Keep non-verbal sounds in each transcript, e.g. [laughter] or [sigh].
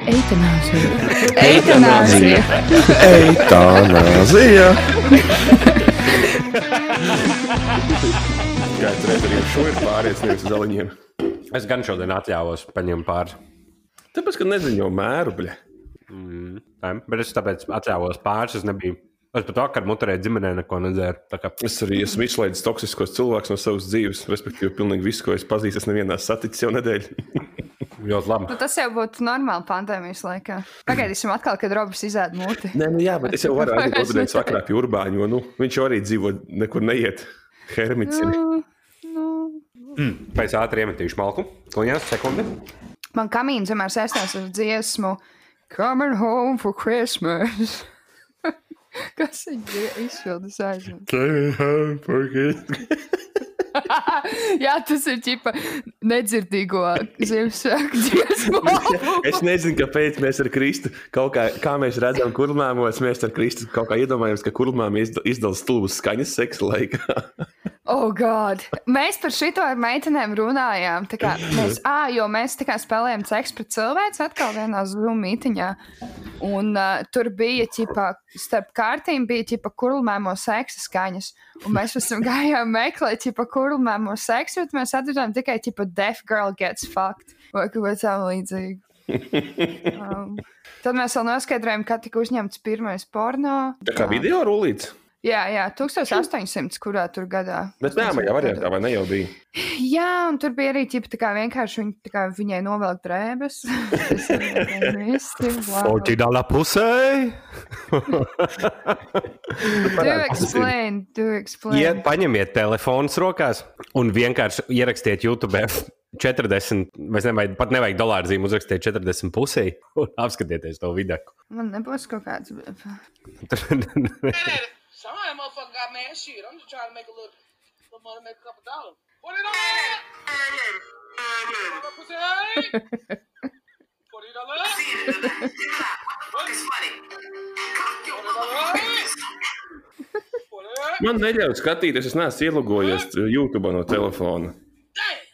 [laughs] Eitanāzija. Eitanāzija. Eitanāzija. Kāds reiz arī šo ir pāries nevis uz zaliņiem. Es gan šodien atļāvos paņemt pāri. Tāpēc, ka neziņo mēru, bļa. Ne, Bet es tāpēc atļāvos pāris. Es nebiju. Es pat vakar muturēju ģimenē neko nedzēru. Tā kā Es arī esmu izslaidis toksiskos cilvēkus no savas dzīves, respektīvi, pilnīgi visu, ko es pazīstu, es nevienā saticis jau nedēļu. [laughs] ļoti labi. Nu, tas jau būtu normāli pandēmijas laikā. Pagaidīsim atkal, kad Robs izēd muti. Nē, nu jā, bet es jau varu Vai [laughs] aiziet es otrdienas neteicu? vakarā pie urbāņa, jo nu, viņš jau arī dzīvo, nekur neiet. Hermits. Nu, nu. Pēc ātri iemetīšu malku. Kliņās, sekundi. Man kamīns vienmēr saistās ar dziesmu Coming home for Christmas. [laughs] Kas ir izpildījis aizmirst? Jā, tas ir ķipa nedzirdīgo Ziemassvētku dziesmu. [laughs] Es nezinu, kāpēc mēs ar Kristu kaut kā, kā mēs redzam, kurlmēmos, mēs ar Kristu kaut kā iedomājamies, ka kurlmēm izdala stulbas skaņas seksa laikā. [laughs] Oh, God! Mēs par šito ar meitenēm runājām. tā Kā, mēs, à, jo mēs kā spēlējām seksu pret cilvēku atkal vienā zūmītiņā. Un uh, tur bija ķipa, starp kārtīm bija ķipa kurlmēmo seksa skaņas. Un mēs esam gājām meklēt ķipa kurlmēmo seksu, bet mēs atradām tikai ķipa deaf girl gets fucked. Vai kaut ko tam līdzīgu. [laughs] Um, tad mēs vēl noskaidrojām, kad tika uzņemts pirmais porno. Tā kā video rullīts. Jā, jā, 1800. kurā tur gadā. Bet jau variantā, vai ne jau bija? [laughs] Jā, un tur bija arī ķipa, tā kā vienkārši viņa, tā kā viņai novelk drēbes. [laughs] Oģinālā pusē. [laughs] Do explain, do explain. Iet, paņemiet telefons rokās un vienkārši ierakstiet YouTube 40, vai nevajag, pat nevajag dolāru zīmju, uzrakstiet 40 pusē un apskatieties to video. Man nebūs kaut kāds. Some of that motherfucker got mad shit. I'm just trying to make a little, little money, make a couple dollars. Put it on. Pussy. Put it on. [laughs] Put it Man neļauj skatīties, es neesmu ielogojies YouTube no telefona. Damn.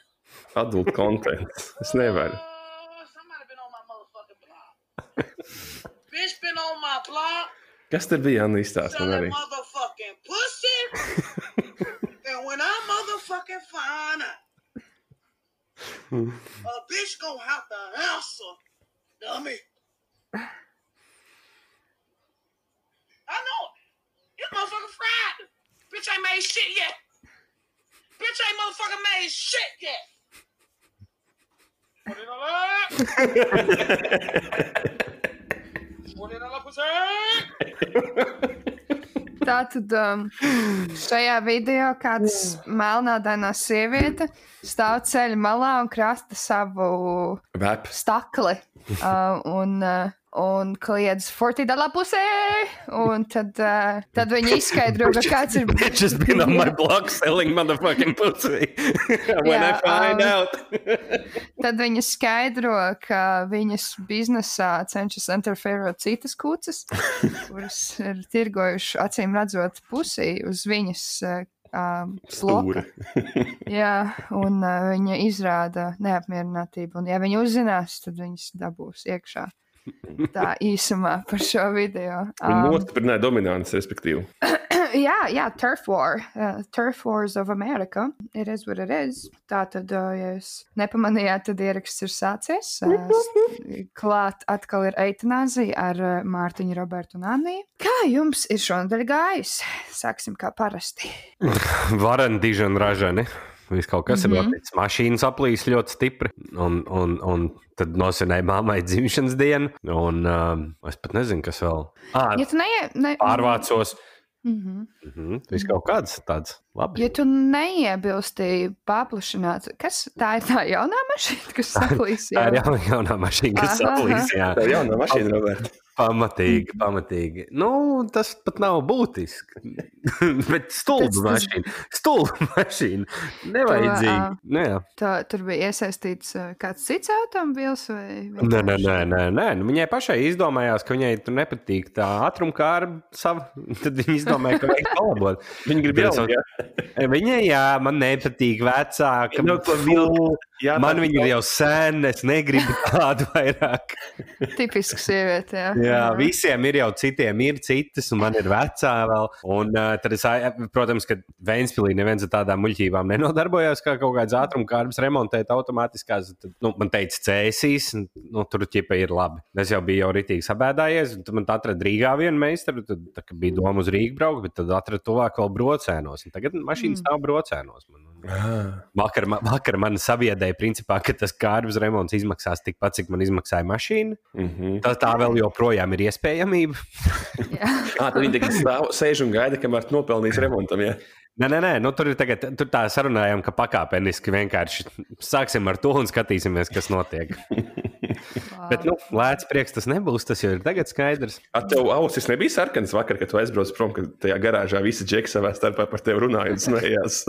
Adult content. Es nevaru. Uh, [laughs] Kas tur bija Anna izstāsta man arī? motherfucking pussy. [laughs] and when I motherfucking find out, a bitch gonna have to answer, dummy. I know it. This motherfucking fried. Bitch ain't made shit yet. Bitch ain't motherfucking made shit yet. Put it on [laughs] the pussy. [laughs] Tātad um, šajā video kāds melnādainā sieviete stāv ceļa malā un krasta savu Vep. stakli. Uh, un, uh, un kliedz fortīdalā pusē. Un tad, uh, tad viņi izskaidro, ka kāds ir. [laughs] Just been on my blog selling motherfucking pussy. [laughs] When I Jā, find um, out. [laughs] Tad viņa skaidro, ka viņas biznesā cenšas interferēt citas kucas, kuras ir tirgojuši acīm redzot pusī uz viņas uh, um, Stūri. bloka. Jā, un uh, viņa izrāda neapmierinātību. Un, ja viņi uzzinās, tad viņas dabūs iekšā. Tā īsumā par šo video. Um, nostiprināja dominants, respektīvi. [clears throat] jā, jā, Turf War. Uh, turf Wars of America. It is what it is. Tā tad, uh, ja jūs nepamanījāt, tad ieraksts ir sācies. Uh, s- [laughs] klāt atkal ir eitanāzija ar uh, Mārtiņu, Robertu un Anniju. Kā jums ir šonadēļ gājis? Sāksim kā parasti. Vareni, dižani, ražani. Viss kaut kas mm -hmm. ir noticis. Mašīnas aplīs ļoti stipri. Un, un, un tad nosvinēja mammai dzimšanas dienu. Un um, es pat nezinu, kas vēl. Ah, Ja neie... ne... Pārvācos. Mm -hmm. Mm -hmm. Viss kaut kāds tāds - labi. Ja tu neiebilsti paplašināt, kas tā ir tā jaunā mašīna, kas saplīs Tā ir jau? jauna, jaunā mašīna, kas Aha, aplīs. Jā. Tā ir jauna mašīna, Roberta. Pamatīgi, pamatīgi. Nu, tas pat nav būtiski. [laughs] Bet stulba mašīna. Stulba [laughs] mašīna. Nevajadzīgi. ā. Nu, jā. Tā, tur bija iesaistīts kāds cits automobils vai Nē, nē, nē, nē, nē. Nu, viņai pašai izdomājās, ka viņai tur nepatīk tā ātrumkāra sava. [laughs] Tad viņa izdomāja, ka vajag palabot. Viņi grib tādu [laughs] Viņai, jā, man nepatīk vecāka. Nu, vilku. Jā, Man viņa ir jau sen, es negribu [laughs] tādu vairāk. Tipiska sieviete. Jā, Jā, visiem ir jau citiem, ir citas, un man ir vecā vēl. Un, tad es, protams, ka Vēnspīlī neviens ar tādām muļķībām nenodarbojās, kā kaut kāds ātrumkārbs remontēt automātiskās. Tad, nu, man teica, cēsīs, un, nu, tur ķipa ir labi. Es jau biju jau ritīgi sabēdājies, un tad man atrada Rīgā vienu meistaru, tad tā, bija doma uz Rīgu braukt, bet tad atrada tuvāk vēl brocēnos. Un tagad mašīnas stāv brocēnos. Man, Ah. Vakar, vakar man sabiedrēja, principā, ka tas kārbs remonts izmaksās tikpat, cik man izmaksāja mašīna. Mhm. Tā, tā vēl joprojām ir iespējamība. jā. [laughs] Ah, tad viņi tagad stāv, sēž un gaida, kamēr nopelnīs remontam. Ja? Nē, nē, nē nu, tur ir tagad, tur tā sarunājām, ka pakāpeniski vienkārši sāksim ar to un skatīsimies, kas notiek. [laughs] Bet, nu, lēts prieks tas nebūs, tas jau ir tagad skaidrs. Ar tev ausis nebija sarkanas vakar, kad tu aizbrauc prom, kad tajā garāžā visi džeki savā starpā par tevi runāja un smējās.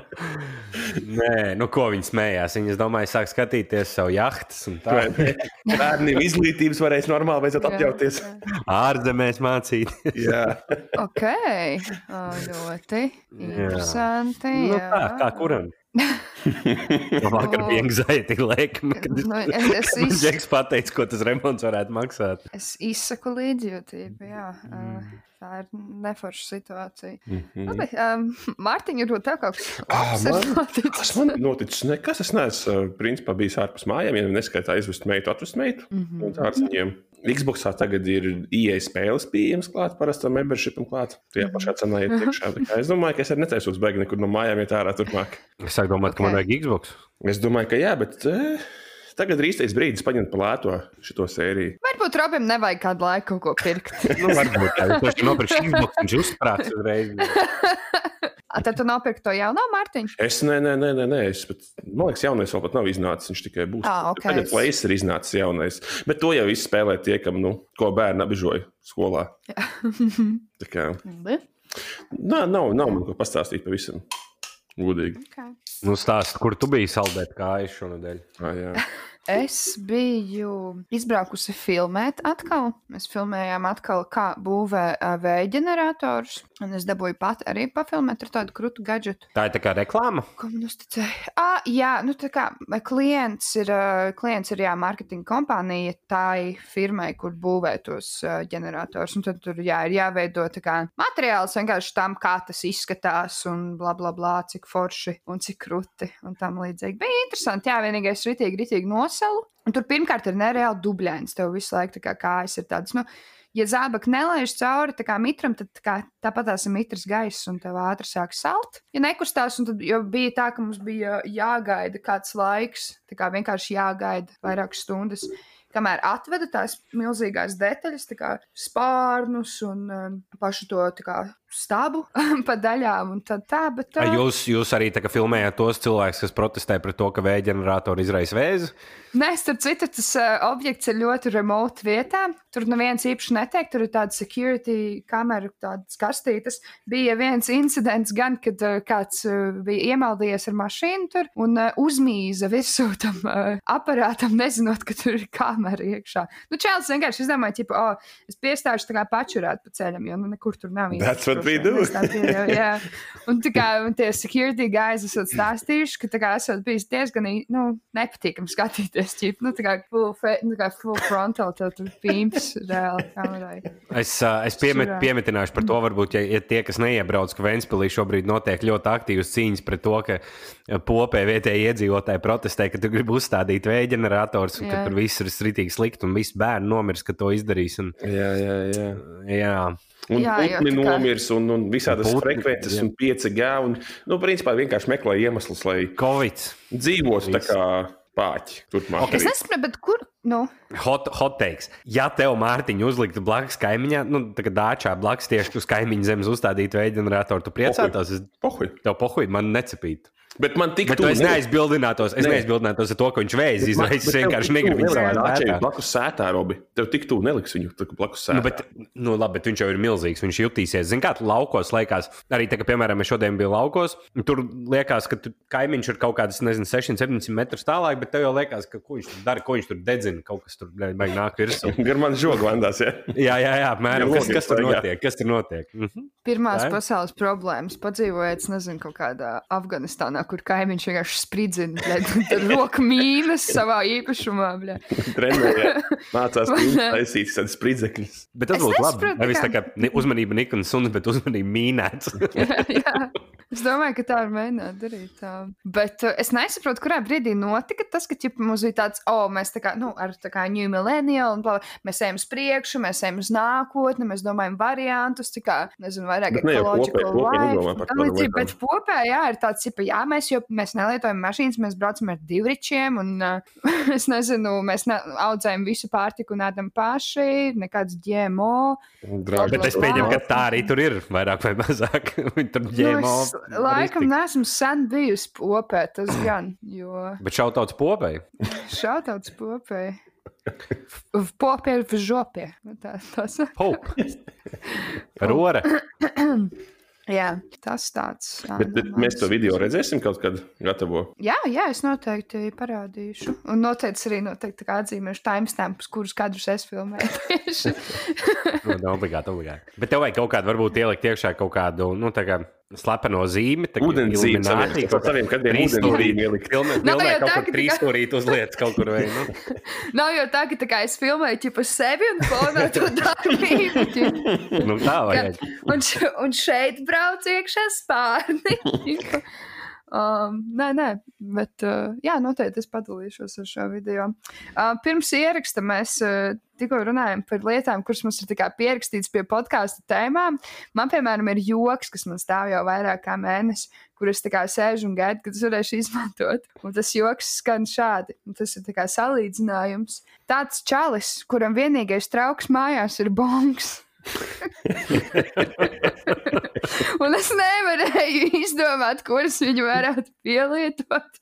[laughs] Nē, nu, ko viņi smējās. Viņi, es domāju, sāk skatīties savu jahtas? Bērniem izglītības varēs normāli beidzot atļauties. Ārzemēs mācīt. Jā, Ok, Ā, ļoti interesanti. Nu, jā. tā, kā kuram? [laughs] Vakar bija anxiety lēkme, kad Nu, [laughs] es- es Džeks pateica, ko tas remonts varētu maksāt. Es izsaku līdzjūtību. Jā, Mm. Tā ir neforša situācija. Mhm. Labi, um, [laughs] Mārtiņa, varbūt tev kaut kas Ah, ir man- noticis? Kas man noticis? Nekas. Es neesmu uh, principā bijis ārpus mājām, ja neskaitā izvest meitu, atvest meitu. Mhm. Un tāds viņiem. Xboxā tagad ir IE spēles pieejamas klāt, parastam membershipam klāt. Tajā pašā cenā iet iekšā. Es domāju, ka es arī netaisos beigti nekur no mājām iet ārā turpmāk. Es sāku domāt, ka man vajag Xbox. Es domāju, ka jā, bet eh, tagad ir īstais brīdis paņemt pa lēto šo sēriju. Varbūt Robim nevajag kādu laiku kaut ko pirkt. [laughs] Nu, varbūt tā. Viņš jau nopirka Xbox, viņš uzsprāgs uzreiz. A, Tad tu nopirki to jauno Mārtiņu? Es nē, nē, nē, nē, nē. Es pat, man liekas, jaunais vēl pat nav iznācis. Viņš tikai būs. Ā, ok. Tagad plēsis ir iznācis jaunais. Bet to jau viss spēlē tie, kam, nu, ko bērni apbižoja skolā. [laughs] Tā kā, nā, nav, nav man ko pastāstīt pavisam. Godīgi. Okay. Nu, stāst, kur tu biji saldēt kājas šonadēļ? Ah, jā. [laughs] Es biju izbraukusi filmēt atkal. Mēs filmējām atkal, kā būvē vēja ģeneratorus. Un es dabūju pat arī pafilmēt ar tādu krūtu gadgetu. Tā ir tā kā reklāma. Ko man uzticēja? Ah, jā, nu tā kā klients ir, klients ir jā, marketinga kompānija tai firmai, kur būvē tos ģenerators. Un tad tur jā, ir jāveido tā kā materiāls vienkārši tam, kā tas izskatās un bla bla bla, cik forši un cik krūti un tam līdzīgi. Bija interesanti, jā, vienīgais ritīgi, ritīgi noselu. Un tur pirmkārt ir nereāli dubļains. Tev visu laiku kā kājas ir tādas. Nu, ja zābaka nelaiž cauri mitram, tad tā kā, tāpat tās ir mitras gaiss un tev ātri sāk salt. Ja nekustās, tad bija tā, ka mums bija jāgaida kāds laiks, tā kā vienkārši jāgaida vairākas stundas. Kamēr atveda tās milzīgās detaļas, tā kā spārnus un um, pašu to kā, stabu [laughs] pa daļām, tā, bet tā. Jūs, jūs arī tā kā filmējāt tos cilvēkus, kas protestē pret to, ka vēja ģeneratori izraisa vēzi? Nē, starp citu, tas uh, objekts ir ļoti remote vietā. Tur neviens īpaši neteikt, tur ir tāda security kamera, tādas kastītes. Bija viens incidents, gan kad uh, kāds uh, bija iemaldījies ar mašīnu tur un uh, uzmīza virsū tam uh, aparātam, nezinot, ka tur ir kamera iekšā. Nu, Čēlis vienkārši izdomāja, ka, oh, es piestāšu tā kā pačurāt pa ceļam, jo nu, nekur tur nav. That's what we do. Pieļaujam, jā. Un tā kā un tie security guys esat stāstījuši, ka tā kā esat bijis diezgan nu, nepatīkami skatīties. Ķip, nu, tā kā full, fe, nu, kā full frontal, tad tur pīns reāli kamerai. Es, ā, es piemet, piemetināšu par to, varbūt, ja, ja tie, kas neiebrauc, ka Vēnspīlī šobrīd notiek ļoti aktīvas cīņas pret to, ka popē vietējie iedzīvotāji protestē, ka tu gribi uzstādīt vēja ģenerators un ka Jā. tur viss ir stritīgi slikti un visi bērni nomirs, ka to izdarīs. Un, Jā, jā, jā. jā. Un putni kā- nomirs, un, un visādas Putni, frekvences, jā. un 5G. Un, nu, principā vienkārši meklē iemeslus, lai Covid. dzīvotu tā kā pāķi. Turpmāk. Ok. Es nesaprotu, bet kur? Nu, Hot, hot teiks, ja tev Mārtiņa uzliktu blakus kaimiņā, nu, tā kā dāčā blakus tieši uz kaimiņa zemes uzstādītu vēja ģeneratoru, tu priecātos. Es Pohuj. tev pohuļ, man necepītu. Bet man tik tuvu es neaizbildinātos, es Nē. neaizbildinātos ar to, ka viņš vēzi izraisa. Es vienkārši negribu viņu savā sētā. blakus sētā, Robi. Tev tik tuvu neliks viņu blakus sētā. Nu, bet, nu, labi, bet viņš jau ir milzīgs. Viņš jutīsies. Zini, kā laukos liekas. Arī, tā, ka, piemēram, es šodien biju laukos. Tur liekas, ka tu, kaimiņš ir kaut kāds, nezinu, 600, 700 metrus tālāk, bet tev jau liekas, ka ko viņš tur dara, ko viņš tur dedzina. Kaut kas tur vajag nāk virsū. [laughs] Gar man žogu vandās, ja? [laughs] Jā, jā, jā, apmēram. Jā, Kas, kas tur notiek? Kas tur notiek? Mhm. Pirmās ir. pasaules problēmas. Padzīvojiet, nezinu, kaut kādā Afganistānā, kur kaimiņš vienkārši spridzina ar [laughs] roku mīnas savā īpašumā. bļa. Trenēja. [laughs] Mācās taisīt tādas spridzekļus. Bet tas Es būtu labi. Nevis tā kā ne- uzmanība Nikons suns, bet uzmanība mīnēts. [laughs] Jā. Es domāju, ka tā var mēģināt darīt. Tā. Bet uh, es nesaprotu, kurā brīdī notika tas, ka ķipa, mums bija tāds, oh, mēs tā kā, nu, ar tā kā New Millennial, un bla, mēs ejam uz priekšu, mēs ejam uz nākotni, mēs domājam variantus, tā kā, nezinu, vairāk lietām. Bet kopā, jā, ir tāds, ka, jā, mēs jau mēs nelietojam mašīnas, mēs braucam ar divričiem, un uh, [laughs] es nezinu, mēs ne, audzējam visu pārtiku un ēdam paši, nekāds GMO. Draugi. Bet es pieņemu, ka tā arī tur ir vairāk vai mazāk. [laughs] Tur Nu, ģēmo. es laikam neesmu sen bijusi popē, tas gan, jo [laughs] Bet šautauts popēji. šautauts popē. Popē ir v žopē. Nu, Tā, tas, Pop. Rora. [clears throat] jā, tas tāds. jā, Bet, bet mēs to video redzēsim kaut kad gatavo. Jā, jā, es noteikti parādīšu. Un noteikti arī noteikti atzīmēšu timestamps, kurus kadrus es filmēju. tieši. Nu, obligāti, obligāti. Bet tev vajag kaut kādu, varbūt ielikt iekšā kaut kādu, nu, tā kā slepeno zīmi. tā kā Ūdenszīme Illuminati, saviem- trīsstūrī. ūdenszīmi ielikt. Nav jau kaut tā, kur ka trīs tikai- stūrīt uz lietas kaut kur vai, nu. [laughs] Nav jau tā, ka tā kā es filmēju ķipa sevi un fonā to darbību. [laughs] Nu, tā vajag. Un, un šeit brauc iekšā spārni. [laughs] Um, nē, nē, bet uh, jā, noteikti es padalīšos ar šo video. Uh, pirms ieraksta mēs uh, tikko runājām par lietām, kuras mums ir pierakstītas pie podkāstu tēmām. Man, piemēram, ir joks, kas man stāv jau vairāk kā mēnesi, kur es sēžu un gaidu, kad es varēšu izmantot. Un tas joks skan šādi. Un tas ir tā salīdzinājums. Tāds čalis, kuram vienīgais trauks mājās ir bongs. [laughs] Un es nevarēju izdomāt, kuras viņu varētu pielietot.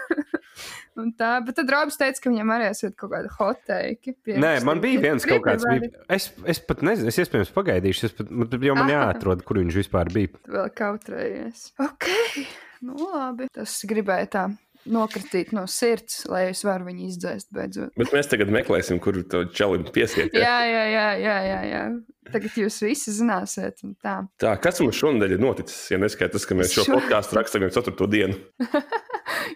[laughs] Un tā, bet tad Robs teica, ka viņam arī esat kaut kāda hoteika. Nē, man bija viens kaut kāds. Bija, es, es pat nezinu, es iespējams pagaidīšu, es pat, man- jau man Aha. jāatrod, kur viņš vispār bija. Vēl kautrējies. Ok, nu labi. Tas gribēja tā nokritīt no sirds, lai es varu viņu izdzēst beidzot. Bet mēs tagad meklēsim, kur to čalim piesiet. Jā, jā, jā, jā, jā, jā. Tagad jūs visi zināsiet, un tā. Tā, kas mums šonadēļ ir noticis? Ja neskaitas, ka mēs šo Šo- podkāstu rakstām jau 4. dienu. [laughs]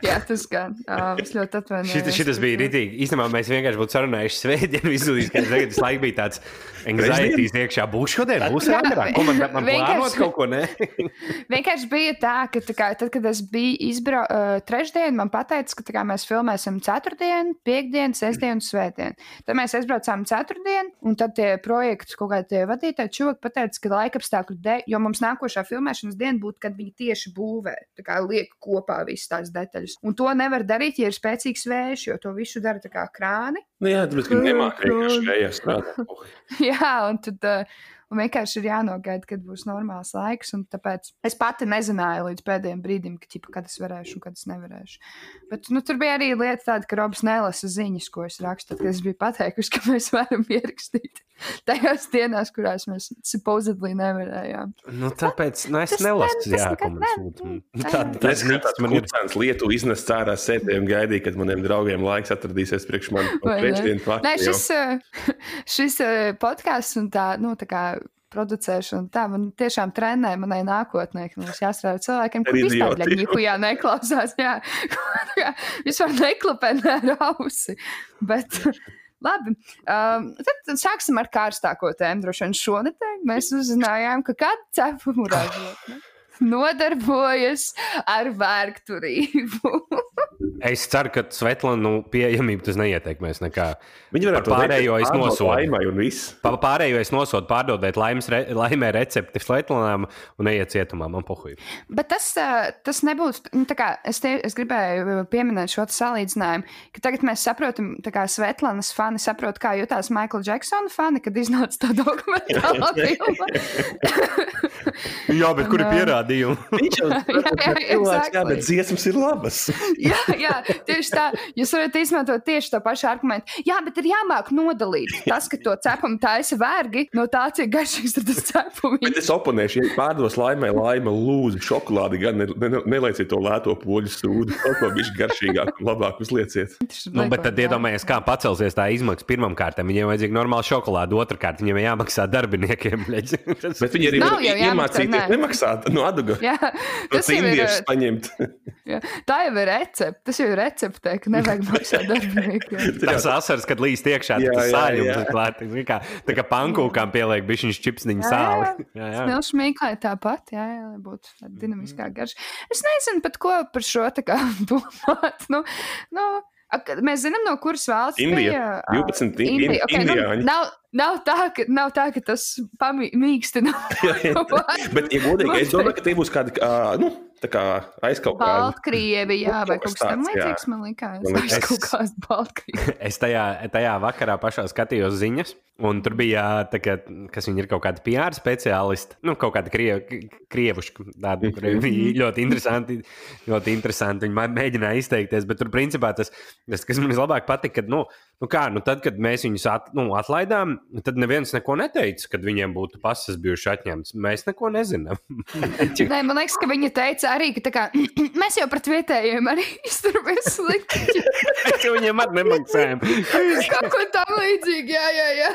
Jā, tas gan. Uh, es ļoti atvainojos. Šis, šis bija rītīgi. Īstenībā mēs vienkārši būtu sarunājuši svētdienu, izdarījis, ka tagad tas laiks bija tāds anxiety iekšā. Būs šodien, būs vakarā. Ko man, man plānot kaut ko, ne? [laughs] Vienkārši bija tā, ka tā kā, tad, kad es biju izbraucis uh, trešdien, man teica, ka tā kā, mēs filmēsim ceturtdienu, piekdienu, sestdienu un svētdienu. Tad mēs aizbraucām ceturtdienu, un tad tie projekti kaut kādi tie vadītāji čūki pateica, ka laikapstākļu dēļ, jo mums nākošā filmēšanas diena būtu, kad viņi tieši būvē, tā kā liek kopā visas tās detaļas. Un to nevar darīt, ja ir spēcīgs vējš, jo to visu dara tā kā krāni. Nu, jā, ka viņi nemāķi vienkārši vējā strādāt. [laughs] Jā, un tad uh, un vienkārši ir jānogaida, kad būs normāls laiks. un Tāpēc es pati nezināju līdz pēdējiem brīdim, ka, ķipa, kad es varēšu un kad es nevarēšu. Bet nu, tur bija arī lieta tāda, ka Robs nelasa ziņas, ko es rakstu. Tad, kad es biju pateikusi, ka mēs varam ierakstīt [laughs] tajās dienās, kurās mēs supposedly nevarējām. Nu, tāpēc nu, es nelasu, jā, ko man sūta. [laughs] ne- Tas tāds man ir. kucēns lietu iznest ārā sēdēm, gaidīja, kad maniem draugiem laiks atradīsies priekš manis. Nē, šis, uh, [laughs] šis uh, podkāsts un tā, nu, tā kā producēšana, tā man tiešām trenē manai nākotnē, ka mums jāstrādā ar cilvēkiem, kuriem vispār neņķujā neklausās, jā, Tā kā vispār neklapē ne ar ausi. Bet, Labi, um, tad, tad sāksim ar karstāko tēmu. Droši vien šonadēļ mēs uzzinājām, ka kāda cepumu ražotne nodarbojas ar vērkturību. [laughs] Es ceru, ka Svetlānu pieejamību tas neietekmēs nekā. Viņi varētu Par pārējo es nosodu. Laimai un viss. Pa- Pārējo es nosodu pārdodēt laimes re, laimē recepti Svetlānām un neiet cietumā. Man pohuj. Bet tas, tas nebūtu. Nu, tā kā es, te, es gribēju pieminēt šo salīdzinājumu, ka tagad mēs saprotam, kā Svetlānas fani saprot, kā jutās Maikla Džeksona fani, kad iznāca tā [laughs] dokumentālā [laughs] filma. Jā, bet kur ir Pierādījumi? [laughs] Viņš jau [laughs] cilvēks, jā, bet dziesmas ir labas. [laughs] jā, jā, tieši tā. Jūs varat izmantot tieši to pašu argumentu. Jā, bet ir jāmāk nodalīt tas, ka to cepumu taisa vergi no tā, cik garšīgs ir tas Bet cepums. es oponēšu, ja pārdos laimē, laime lūdzu šokolādi, gan ne, ne, nelieciet to lēto poļu sūdu. Kaut ko viņš garšīgāk un labāk uzlieciet. Nu, bet tad iedomājieties, kā pacelsies tā izmaksa pirmkārt. Viņiem vajadzīga normāla šokolāde, otrkārt viņiem jāmaksā darbiniekiem. Bet viņi arī Nav iemācīties nemaksāt no aduga. Jā, Tas ir. indiešus paņemt. Jā, tā jau ir recepte. Tas jau ir recepte, ka nevajag [laughs] maksāt darbiniekiem. Tas [laughs] asars, kad līdz iekšā Jā, tas sāļums klāts. Tā kā, tā kā pankūkām pieliek bišķiņš čipsniņu sāli. [laughs] Jā, jā. Smilšu smīklē tāpat, jā, jā, lai būtu tāda dinamiskā garša. Es nezinu pat ko par šo tā kā domāt. Nu, nu, mēs zinām, no kuras valsts Indija. bija. ā, 12 in- Indija. Okay, nu, indiāņi. nav, nav, tā, ka, nav tā, ka tas pamīkstina. [laughs] [laughs] Bet, ja godīgi, es domāju, ka tie būs kādi ā, nu, tā kā aizkaut kādi. Baltkrievija, jā, vai kaut kas tam tāds, jā. līdzīgs, man liekas. Man Man liekas. liekas, kaut kāds Baltkrievija. [laughs] Es tajā, tajā vakarā pašā skatījos ziņas, un tur bija, tā kā, kas viņi ir kaut kādi PR speciālisti, nu, kaut kādi krievi, krievuši, tādi [laughs] ļoti interesanti, ļoti interesanti. Viņi mē- mēģināja izteikties, bet tur, principā, tas, tas kas man vislabāk patika, kad, nu, nu kā, nu, tad, kad mēs viņus at, nu, atlaidām, tad neviens neko neteica, kad viņiem būtu pasas bijušas atņemtas. Mēs neko nezinām. [laughs] Nē, man liekas, ka viņa teica arī, ka kā, [clears throat] mēs jau pret vietējiem arī [laughs] izturamies slikti. Mēs jau viņiem arī nemaksājam. [laughs] Kaut ko tam līdzīgu, jā, jā, jā.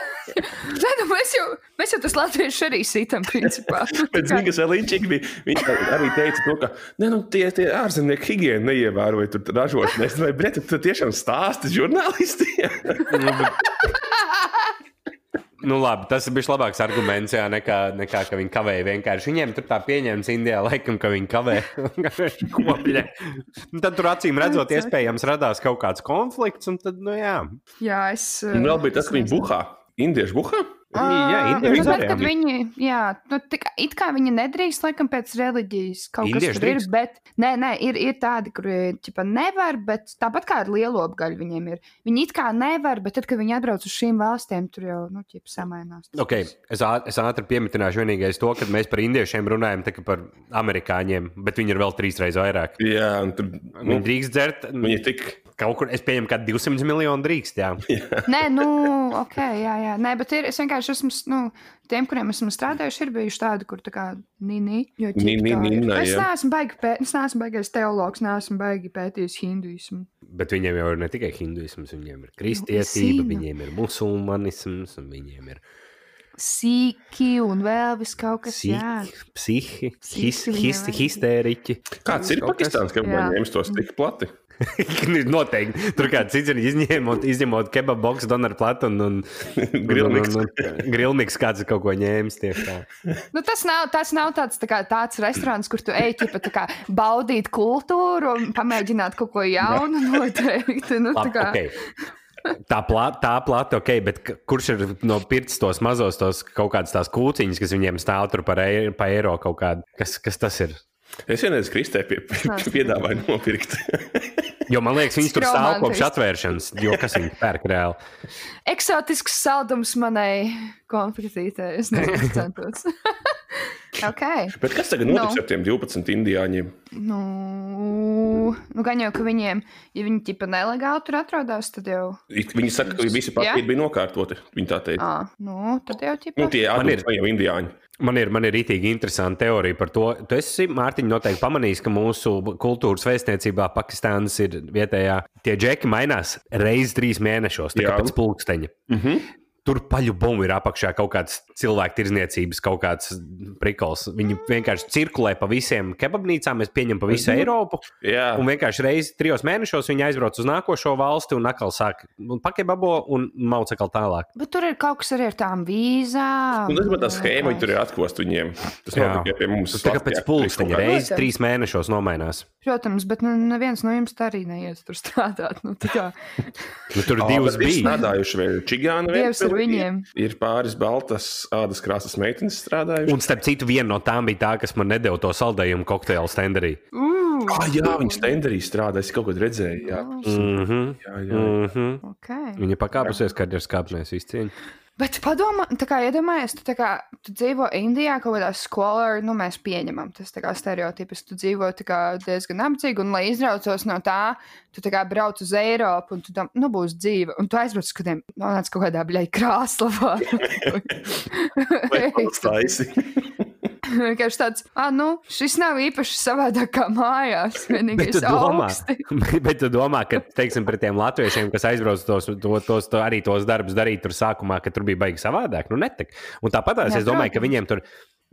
Nē, nu mēs jau, mēs jau tas latvieši arī sitam, principā. Bet zini, kas līdzīgi bija? Viņš arī teica, to, ka ne, nu, tie, tie ārzemnieki higiēnu neievēroja tur ražošanas. [laughs] Vai brēt, tu tiešām stāsti žurnālistiem? Nu, labi, tas ir bijis labāks arguments, jā, nekā, nekā ka viņi kavēja. Vienkārši viņiem tur tā pieņemts Indijā, laikam, ka viņi kavē kopļa. Nu, Tad tur acīm redzot, iespējams, radās kaut kāds konflikts, un tad, nu, jā. Jā, es. Un vēl bija tas, ka viņi buhā. Indieši buhā? Jā, nu, indieši tad, arī. kad viņi, jā, nu, tā kā, it kā viņi nedrīkst, laikam, pēc reliģijas kaut Indieši kas tur ir, bet, nē, nē, ir, ir tādi, kuri, ķipa, nevar, bet tāpat kā ar lielo apgaļu viņiem ir. Viņi it kā nevar, bet tad, kad viņi atbrauc uz šīm valstīm, tur jau, nu, ķipa, samainās. Okay, es, es ātri piemitināšu vienīgais to, ka mēs par indiešiem runājam, tā kā par amerikāņiem, bet viņi ir vēl trīs reizes vairāk. Jā, un tur Viņi nu, drīkst dzert viņi tik. kaut kur, es pieņemu, ka 200 miljonu drīkst. Jā. [laughs] Nē, nu, ok, jā, jā. Nē, bet ir, es vienkārši esmu, nu, tiem, kuriem esmu strādājuši, ir bijuši tādi, kur tā kā nini. jo ķip Ni- ni- tā ir. nina, Es neesmu baigi, pē, es neesmu baigais teologs, neesmu baigi pētījis hinduismu. Bet viņiem jau ir ne tikai hinduisms, viņiem ir Nu, kristietība, zinu. viņiem ir musulmanisms, un viņiem ir Sīki un vēl vis kaut kas tāds. psihi, psihi, his, viņiem his, histēriķi. Kāds ir Pakistāns, ka Jā. viņi ņems tos tik plati? [laughs] Noteikti. Tur kāds cits ir izņēmot, izņemot kebabu boxu, donoru platu un, un, [laughs] Grilniks. un, un, un grilniks kāds ir kaut ko ņēmis tieši tā. Nu, tas, nav, tas nav tāds, tā kā, tāds restorāns, kur tu ej ķipa, tā kā, baudīt kultūru un pamēģināt kaut ko jaunu [laughs] noteikti. Nu, tā Labi, kā, okay. Tā plata, tā plata, ok, bet kurš ir no pirts tos mazos, tos kaut kādas tās kūciņas, kas viņiem stāv tur par eiro, pa eiro kaut kādu? Kas, kas tas ir? Es vienreiz Kristē pie, pie, piedāvāju nopirkt. [laughs] Jo man liekas, viņi tur stāv kopš atvēršanas, jo kas viņi pērk reāli. eksotisks saldums manai konfliktītei. Es nezinu, centos. [laughs] ok. Bet kas tagad notiks Nu. ar tiem 12 indiāņiem? Nu, nu, gan jau, ka viņiem, ja viņi tipa nelegāli tur atrodas, tad jau. Viņi saka, ka visi papīri bija nokārtoti. Viņi tā teica. À, nu, tad jau tipa. Nu, tie ir- jau indiāņi. Man ir, man ir itīgi interesanta teorija par to. Tu esi, Mārtiņ, noteikti pamanījis, ka mūsu kultūras vēstniecībā Pakistānas ir vietējā. Tie džeki mainās reizes trīs mēnešos, tā kā Jā. pēc pulksteņa. Mm -hmm. Tur paļu bumbu ir apakšā kaut kāds cilvēku tirzniecības, kaut kāds prikols. Viņi vienkārši cirkulē pa visiem kebabnīcām, mēs pieņemam pa visu Eiropu. Jā, Un vienkārši reizi trijos mēnešos viņi aizbrauc uz nākošo valsti un atkal sāk pakebabo un mauc atkal tālāk. Bet tur ir kaut kas arī ar tām vīzām. un es domāju, tā schēma viņi tur ir atkost viņiem. Tas nav tikai pie mums. Tas tā kā pēc pulksteņa reizi Protams. trīs mēnešos nomainās. Protams, bet nu, neviens no jums tā arī neies tur strādāt. Nu, tā kā Nu, tur divas bija. strādājuši vēl čigāni. Viņiem. Ir pāris baltas ādas krāsas meitenes strādājuši. Un starp citu, viena no tām bija tā, kas man nedēļa to saldējumu kokteili stenderī. uh, Ah, jā, viņas tenderī strādā. Es kaut ko redzēju. Jā, Mm -hmm. jā, jā. Mm -hmm. okay. Viņa pakāpusies karjeras kāpnēs izcīņā. Bet padomā, tā kā iedomājies, tu, kā, tu dzīvo Indijā, kaut kādā skolā, nu mēs pieņemam, tas kā stereotips, tu dzīvo kā diezgan nabadzīgi, un lai izraucos no tā, tu kā brauc uz Eiropu, un tu tam, nu, būs dzīve, un tu aizbrauc uz kādiem, nonāc kaut kādā, bļai, krāslavā. [laughs] Vai [laughs] taisi? [laughs] [laughs] Vienkārši tāds, ah, nu, šis nav īpaši savādāk kā mājās, [laughs] Bet tu domā, [laughs] bet tu domā, ka, teiksim, pret tiem latviešiem, kas aizbrauc tos, to, tos to, arī tos darbus darīt tur sākumā, ka tur bija baigi savādāk, nu netek. Un tāpat es domāju, ka viņiem tur.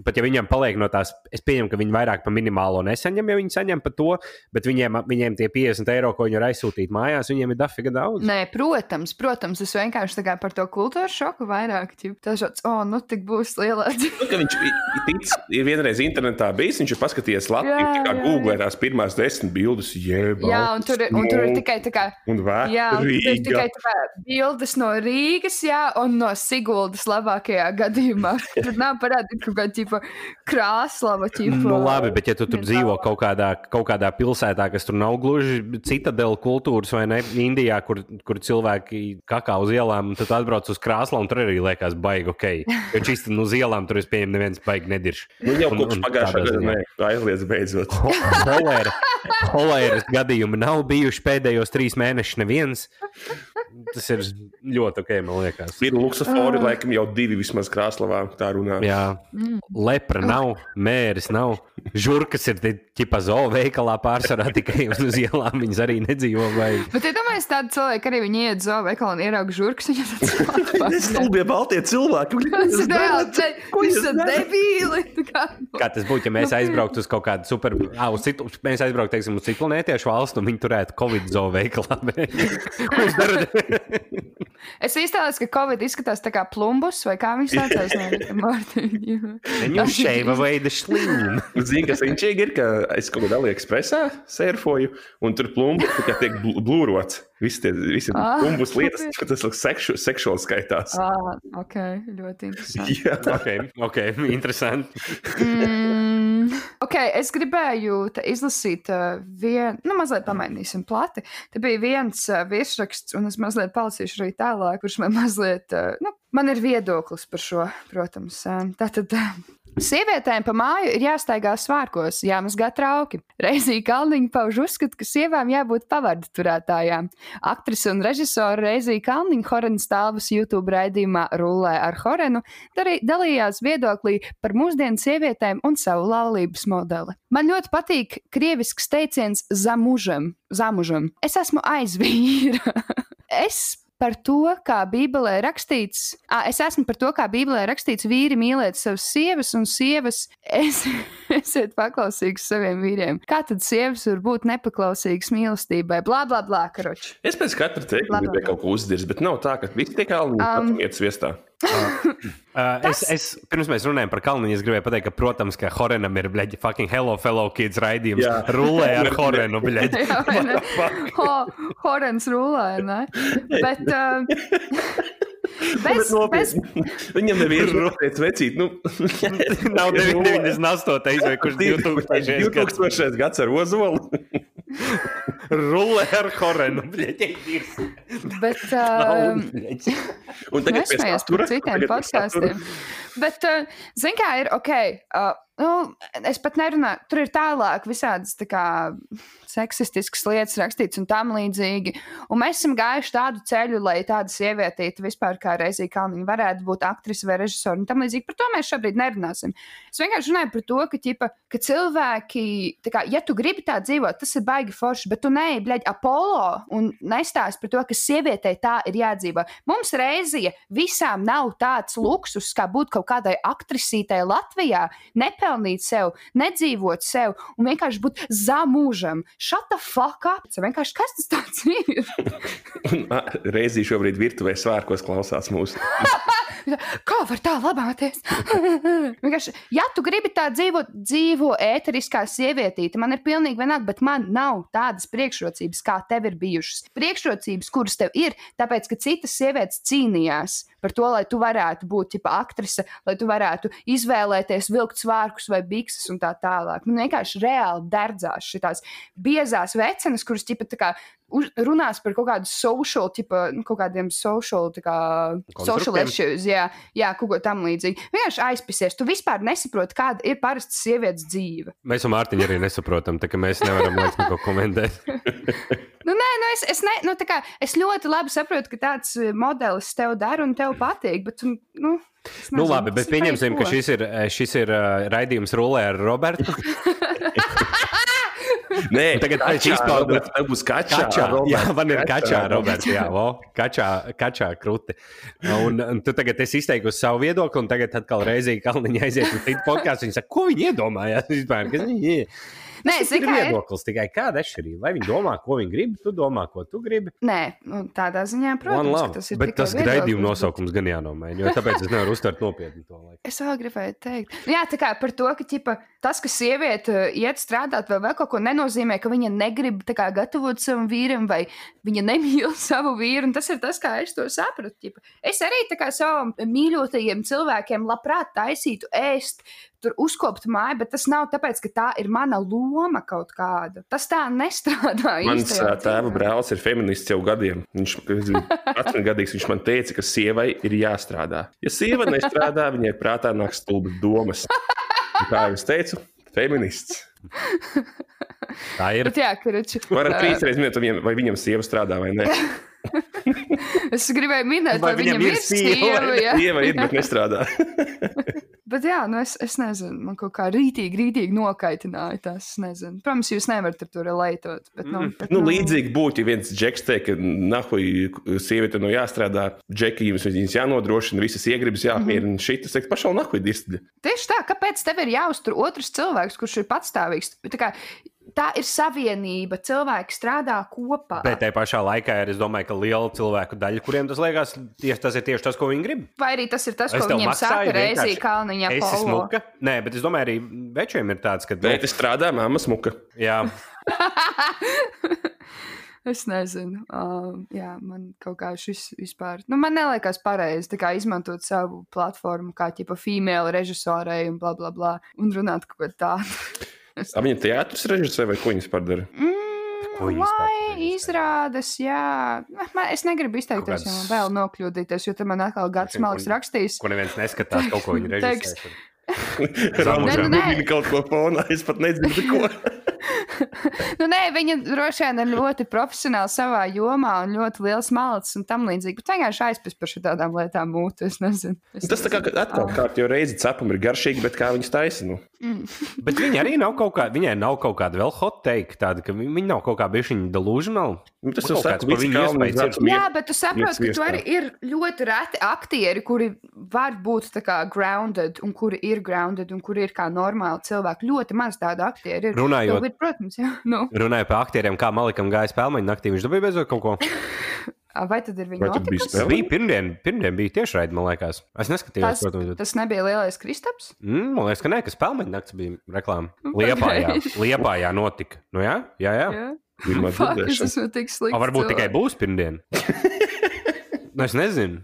Pat ja viņiem paliek no tās, es pieņemu, ka viņi vairāk par minimālo nesaņem, ja viņi saņem par to, bet viņiem, viņiem tie 50 eiro, ko viņi var aizsūtīt mājās, viņiem ir dafiga daudz. Nē, protams, protams, es vienkārši tā kā par to kultūras šoku vairāk. Tas šāds, oh, nu, tik būs liela. Nu, viņš tic, ir vienreiz internetā bijis, viņš ir paskatījies Latviju, Jā, kā jā, Google tās pirmās desmit bildes, jeb, Jā, un tur, ir- un tur ir tikai tā kā. un Jā, un tur ir tikai tā kā bildes no Rīgas, jā, un no Siguldas labākajā gadījumā. [laughs] Tur nav parādīta kaut kāda tipa krāslava. Ķipa, Nu, labi, bet ja tu tur dzīvo kaut kādā, kaut kādā pilsētā, kas tur nav gluži citadela kultūras, vai ne? Indijā, kur, kur cilvēki kakā uz ielām, tad atbrauc uz krāslu, un tur arī liekas, baigi ok. Jo šīs nu, uz ielām tur es pieņemu, neviens baigi nedirš. Nu, jau Un- kopš pagājušā gada aizliedz beidzot. Holēra, holēras gadījumi nav bijuši pēdējos trīs mēnešus neviens. Tas ir ļoti ok, man liekas. Ir luksofori, laikam jau divi vismaz krāslavā tā runā. Jā, lepra nav, mēris nav. Žurkas ir tipa zoo veikalā pārsvarā [laughs] tikai uz ielām. Viņas arī nedzīvo. Vai... Bet, ja domājies, tādi cilvēki arī viņi iet zo veikalā un ierauga žurkas, viņi Tas tāds [laughs] stulbie baltie cilvēki. [laughs] Tas ir reāli, Ko jūs esat debīli. Tā kā- Kā tas būtu, ja mēs aizbrauktu uz kaut kādu super, ah, uz citu, mēs aizbrauktu, teiksim, uz citu planētiešu valstu, un viņi turētu Covid zoo veikalā. Ko jūs darat? Es iztēlos, ka Covid izskatās tā kā plumbus, vai kā viņš saucās. [laughs] Viņu šeiva veida šlīm. Zini, kas viņš ir, ka es kaut kādā AliExpressā surfoju, un tur plumbi tā kā tiek bl- blūrots. Visi tie visi Ah, plumbus [laughs] lietas, ka tas sekšu, seksuāli skaitās. Ah, ok, ļoti interesanti. Jā, Ok, ok, interesanti. Mm, ok, es gribēju te izlasīt uh, vienu, nu, mazliet pamainīsim plati. Te bija viens uh, virsraksts, un es mazliet palasīšu arī tālāk, kurš man mazliet, uh, nu, man ir viedoklis par šo, protams. Uh, tātad. Uh, Sievietēm pa māju ir jāstaigā svārkos, jāmazgā trauki. Reizī Kalniņa pauž uzskatu, ka sievām jābūt pavārdu turētājām. Aktrise un režisore Reizī Kalniņa Horenas stāvus YouTube raidījumā Rullē ar Horenu darī, dalījās viedoklī par mūsdienu sievietēm un savu laulības modeli. Man ļoti patīk krievisks teiciens zamužam. zamužam. Es esmu aizvīra. [laughs] es par to, kā Bībelē rakstīts, es esmu par to, kā Bībelē rakstīts, vīri mīlēt savas sievas un sievas. [laughs] Es, esiet paklausīgs saviem vīriem. Kā tad sievas var būt nepaklausīgas mīlestībai? Blā, blā, blā, karoči. es pēc katra teikuma gribēju kaut ko uzdirst, bet nav tā, ka visi tiek kalni Um, iet sviestā. [clears throat] Uh, es, es, pirms mēs runājam par Kalniņu, es gribēju pateikt, ka, protams, ka Horenam ir bleģi fucking Hello Fellow Kids raidījums. Jā. Rulē ar [laughs] Horenu, bleģi. Jā? Ho, Horens rulē, ne? Bet. Uh, [laughs] bez, bez, Viņam nevienu rūpēs vecīt. Nu, Nav [laughs] 98. vai kurš 2000. gads. 2000. gads ar ozolu. Rulē ar Horenu, bleģi. bet [laughs] uh, Un tagad pie Nesmējies satura, par citiem podkāstiem. Bet, uh, zināmā kā, ir ok. Uh, nu, es pat nerunāju, tur ir tālāk visādas tā kā, seksistiskas lietas rakstīts un tam līdzīgi. Un mēs esam gājuši tādu ceļu, lai tāda sieviete vispār kā reizī kalniņa varētu būt aktrise vai režisore un tam līdzīgi. Par to mēs šobrīd nerunāsim. Es vienkārši runāju par to, ka, ķipa, ka cilvēki, kā, ja tu gribi tā dzīvot, tas ir baigi forši, bet tu nē, bļaļ, Apollo un nestāst par to, ka sievietei tā ir jādzīvo. Mums reizē visām nav tāds luksus, kā būt kaut kādai aktrisītei Latvijā, nepelnīt sev, nedzīvot sev un vienkārši būt zamūžam. Shut the fuck up! Tas vienkārši kas tas tāds ir? [laughs] Reizī šobrīd virtuvē svārkos klausās mūsu. [laughs] [laughs] Kā var tā labāties? [laughs] Ja tu gribi tā dzīvot, dzīvo ēteriskā sievietīte, man ir pilnīgi vienalga, bet man nav tādas priekšrocības, kā tev ir bijušas. Priekšrocības, kuras tev ir, tāpēc, ka citas sievietes cīnījās par to, lai tu varētu būt tipa aktrise, lai tu varētu izvēlēties vilkt svārkus vai bikses un tā tālāk. Man vienkārši reāli derdzās šīs biezās vecenas, kuras tipa tā kā uz- runās par kaut kādu social, tipa, nu, kaut kādiem social, tā kā, social issues, jā, jā, kaut ko tam līdzīgu. Vienkārši aizpisies. Tu vispār nesaproti, kāda ir parasta sievietes dzīve. Mēs ar Mārtiņu arī nesaprotam, tā ka mēs nevaram [laughs] liekas neko komentēt. Nu, nē, nu es, es, ne, nu, kā, es ļoti labi saprotu, ka tāds eh, modelis tev dara un tev patīk. Bet, tu, nu, Nu, nezinu, labi, bet pieņemsim, ka šis ir, šis ir uh, raidījums rulē ar Robertu. [laughs] Nē, [laughs] Tagad kačā, Roberts, Tev būs kačā. Kačā, Roberts, jā, man ir kačā, Roberts. Roberts. Jā, vo, kačā, kačā krūti. Un, un tu tagad esi izteikusi savu viedokli, un tagad atkal reizē Kalniņa aiziet uz citu podkāstu. Viņa saka, ko viņi iedomājās vispār? Kas viņi ir? Nē, Tas ir kā ir? viedoklis tikai kāda atšķirība. Vai viņi domā, ko viņi grib, tu domā, ko tu gribi. Nē, nu, tādā ziņā, protams, tas ir bet tas viedoklis, raidījuma bet- nosaukums gan jānomaina, jo tāpēc es nevaru uztvert nopietni to laiku. Es vēl gribēju teikt, Nu jā, tā kā par to, ka ķipa, tas, ka sieviete uh, iet strādāt vai vēl kaut ko, nenozīmē, ka viņa negrib kā, gatavot savam vīram vai viņa nemīl [laughs] savu vīru. Tas ir tas, kā es to sapratu. ķipa. Es arī kā savam mīļotajiem cilvēkiem labprāt taisītu ēst. Tur uzkopt māju, bet tas nav tāpēc, ka tā ir mana loma kaut kāda. Tas tā nestrādā. Mans tēva brālis ir feminists jau gadiem. Viņš ir 18 gadīgs. Viņš man teica, ka sievai ir jāstrādā. Ja sieva nestrādā, [laughs] viņai prātā nāk stulbas domas. Kā jau es teicu, feminists. Tā ir. Bet jā, Karači, Varat trīs reizes minēt, vai viņam sieva strādā vai nē. [laughs] [laughs] es gribēju minēt, Vai vai viņam ir sieva. jā. Sieva ir, bet nestrādā. [laughs] Bet jā, nu es, es nezinu, man kaut kā rītīgi, rītīgi nokaitināja tas. Nezinu. Protams, jūs nevarat ar to relētot. Bet, nu, bet, Nu, līdzīgi būtu, ja viens džeks teikt, ka nahuj, sieviete no jāstrādā, džeki jums viņas jānodrošina, visas iegribas jāapmierina. Mm -hmm. Šī tas teikt, pašā nahuj dirstļi. Tieši tā, kāpēc tev ir jāuztur otrs cilvēks, kurš ir patstāvīgs? Tā, kā, tā ir savienība, cilvēki strādā kopā. Bet tajā pašā laikā ir, es domāju, ka liela cilvēku daļa, kuriem tas liekas, tieši, tas ir tieši tas, ko viņi grib. Vai arī tas ir tas, Es ko viņiem maksāju saka reizē Polo? smuka. Nē, bet es domāju, arī večiem ir tāds, ka. nu, Bet es strādāju, māma smuka. Jā, [laughs] Es nezinu. Uh, jā, man kaut kā šis vispār. Nu, man liekas, pareizi izmantot savu platformu, kā ķipa female režisorei un bla bla bla. Un runāt kaut ko tādu. [laughs] [laughs] Viņa teātris režisē vai ko viņas padara? Ko Mm, vispār vai režisē? izrādes, jā. Man, es negribu izteikties, jo man vēl nokļūdīties, jo tad man atkal gads Zinu, malks un- rakstīs. ko neviens neskatās, kaut ko viņi. Rāmas Nē, nu, nē. viņa kaut ko fonā, es pat nezinu, ko. [laughs] [laughs] Nu, nē, viņa droši vien ir ļoti profesionāli savā jomā un ļoti liels malts un tam līdzīgi. Bet vienkārši aizpildīt par šādām lietām mūtu. Es nezinu. Es Tas tā kā nezinu. atkal kārtīgi reizi cepam ir garšīgi, bet kā viņas taisa? Nu? Bet viņi arī nav kaut kāda, viņai nav kaut kāda vēl hot take, tāda, ka viņi viņi nav kaut kā bijuši delusional. Nu, tas Man jau saka, viņu kalni iespējas ir. Jā, bet tu saproti, ka tur arī ir ļoti reti aktieri, kuri var būt tā kā grounded, un kuri ir grounded, un kuri ir kā normāli cilvēki. Ļoti maz tādu aktieru ir. Runājot- Nu, bet, protams, jā. Nu, Runāja par aktieriem, kā Malikam gāja spēlmeņa naktī. Viņš dabūja beidzot kaut ko. [laughs] vai tad ir viņa notikusi? spēle? Bija pirmdien, pirmdien bija tieši raidījums, man liekas. Es neskatījos, Tas, protams. Bet... tas nebija lielais Kristaps. Mm, man liekas, ka nē, ka spēlmeņa naktis bija reklāma. Liepājā, Liepājā notika. Nu, jā, jā. jā. Jā, Fuck, es esmu tik slikts. O, varbūt tikai cilvēks. būs pirmdien. [laughs] nu, es nezinu.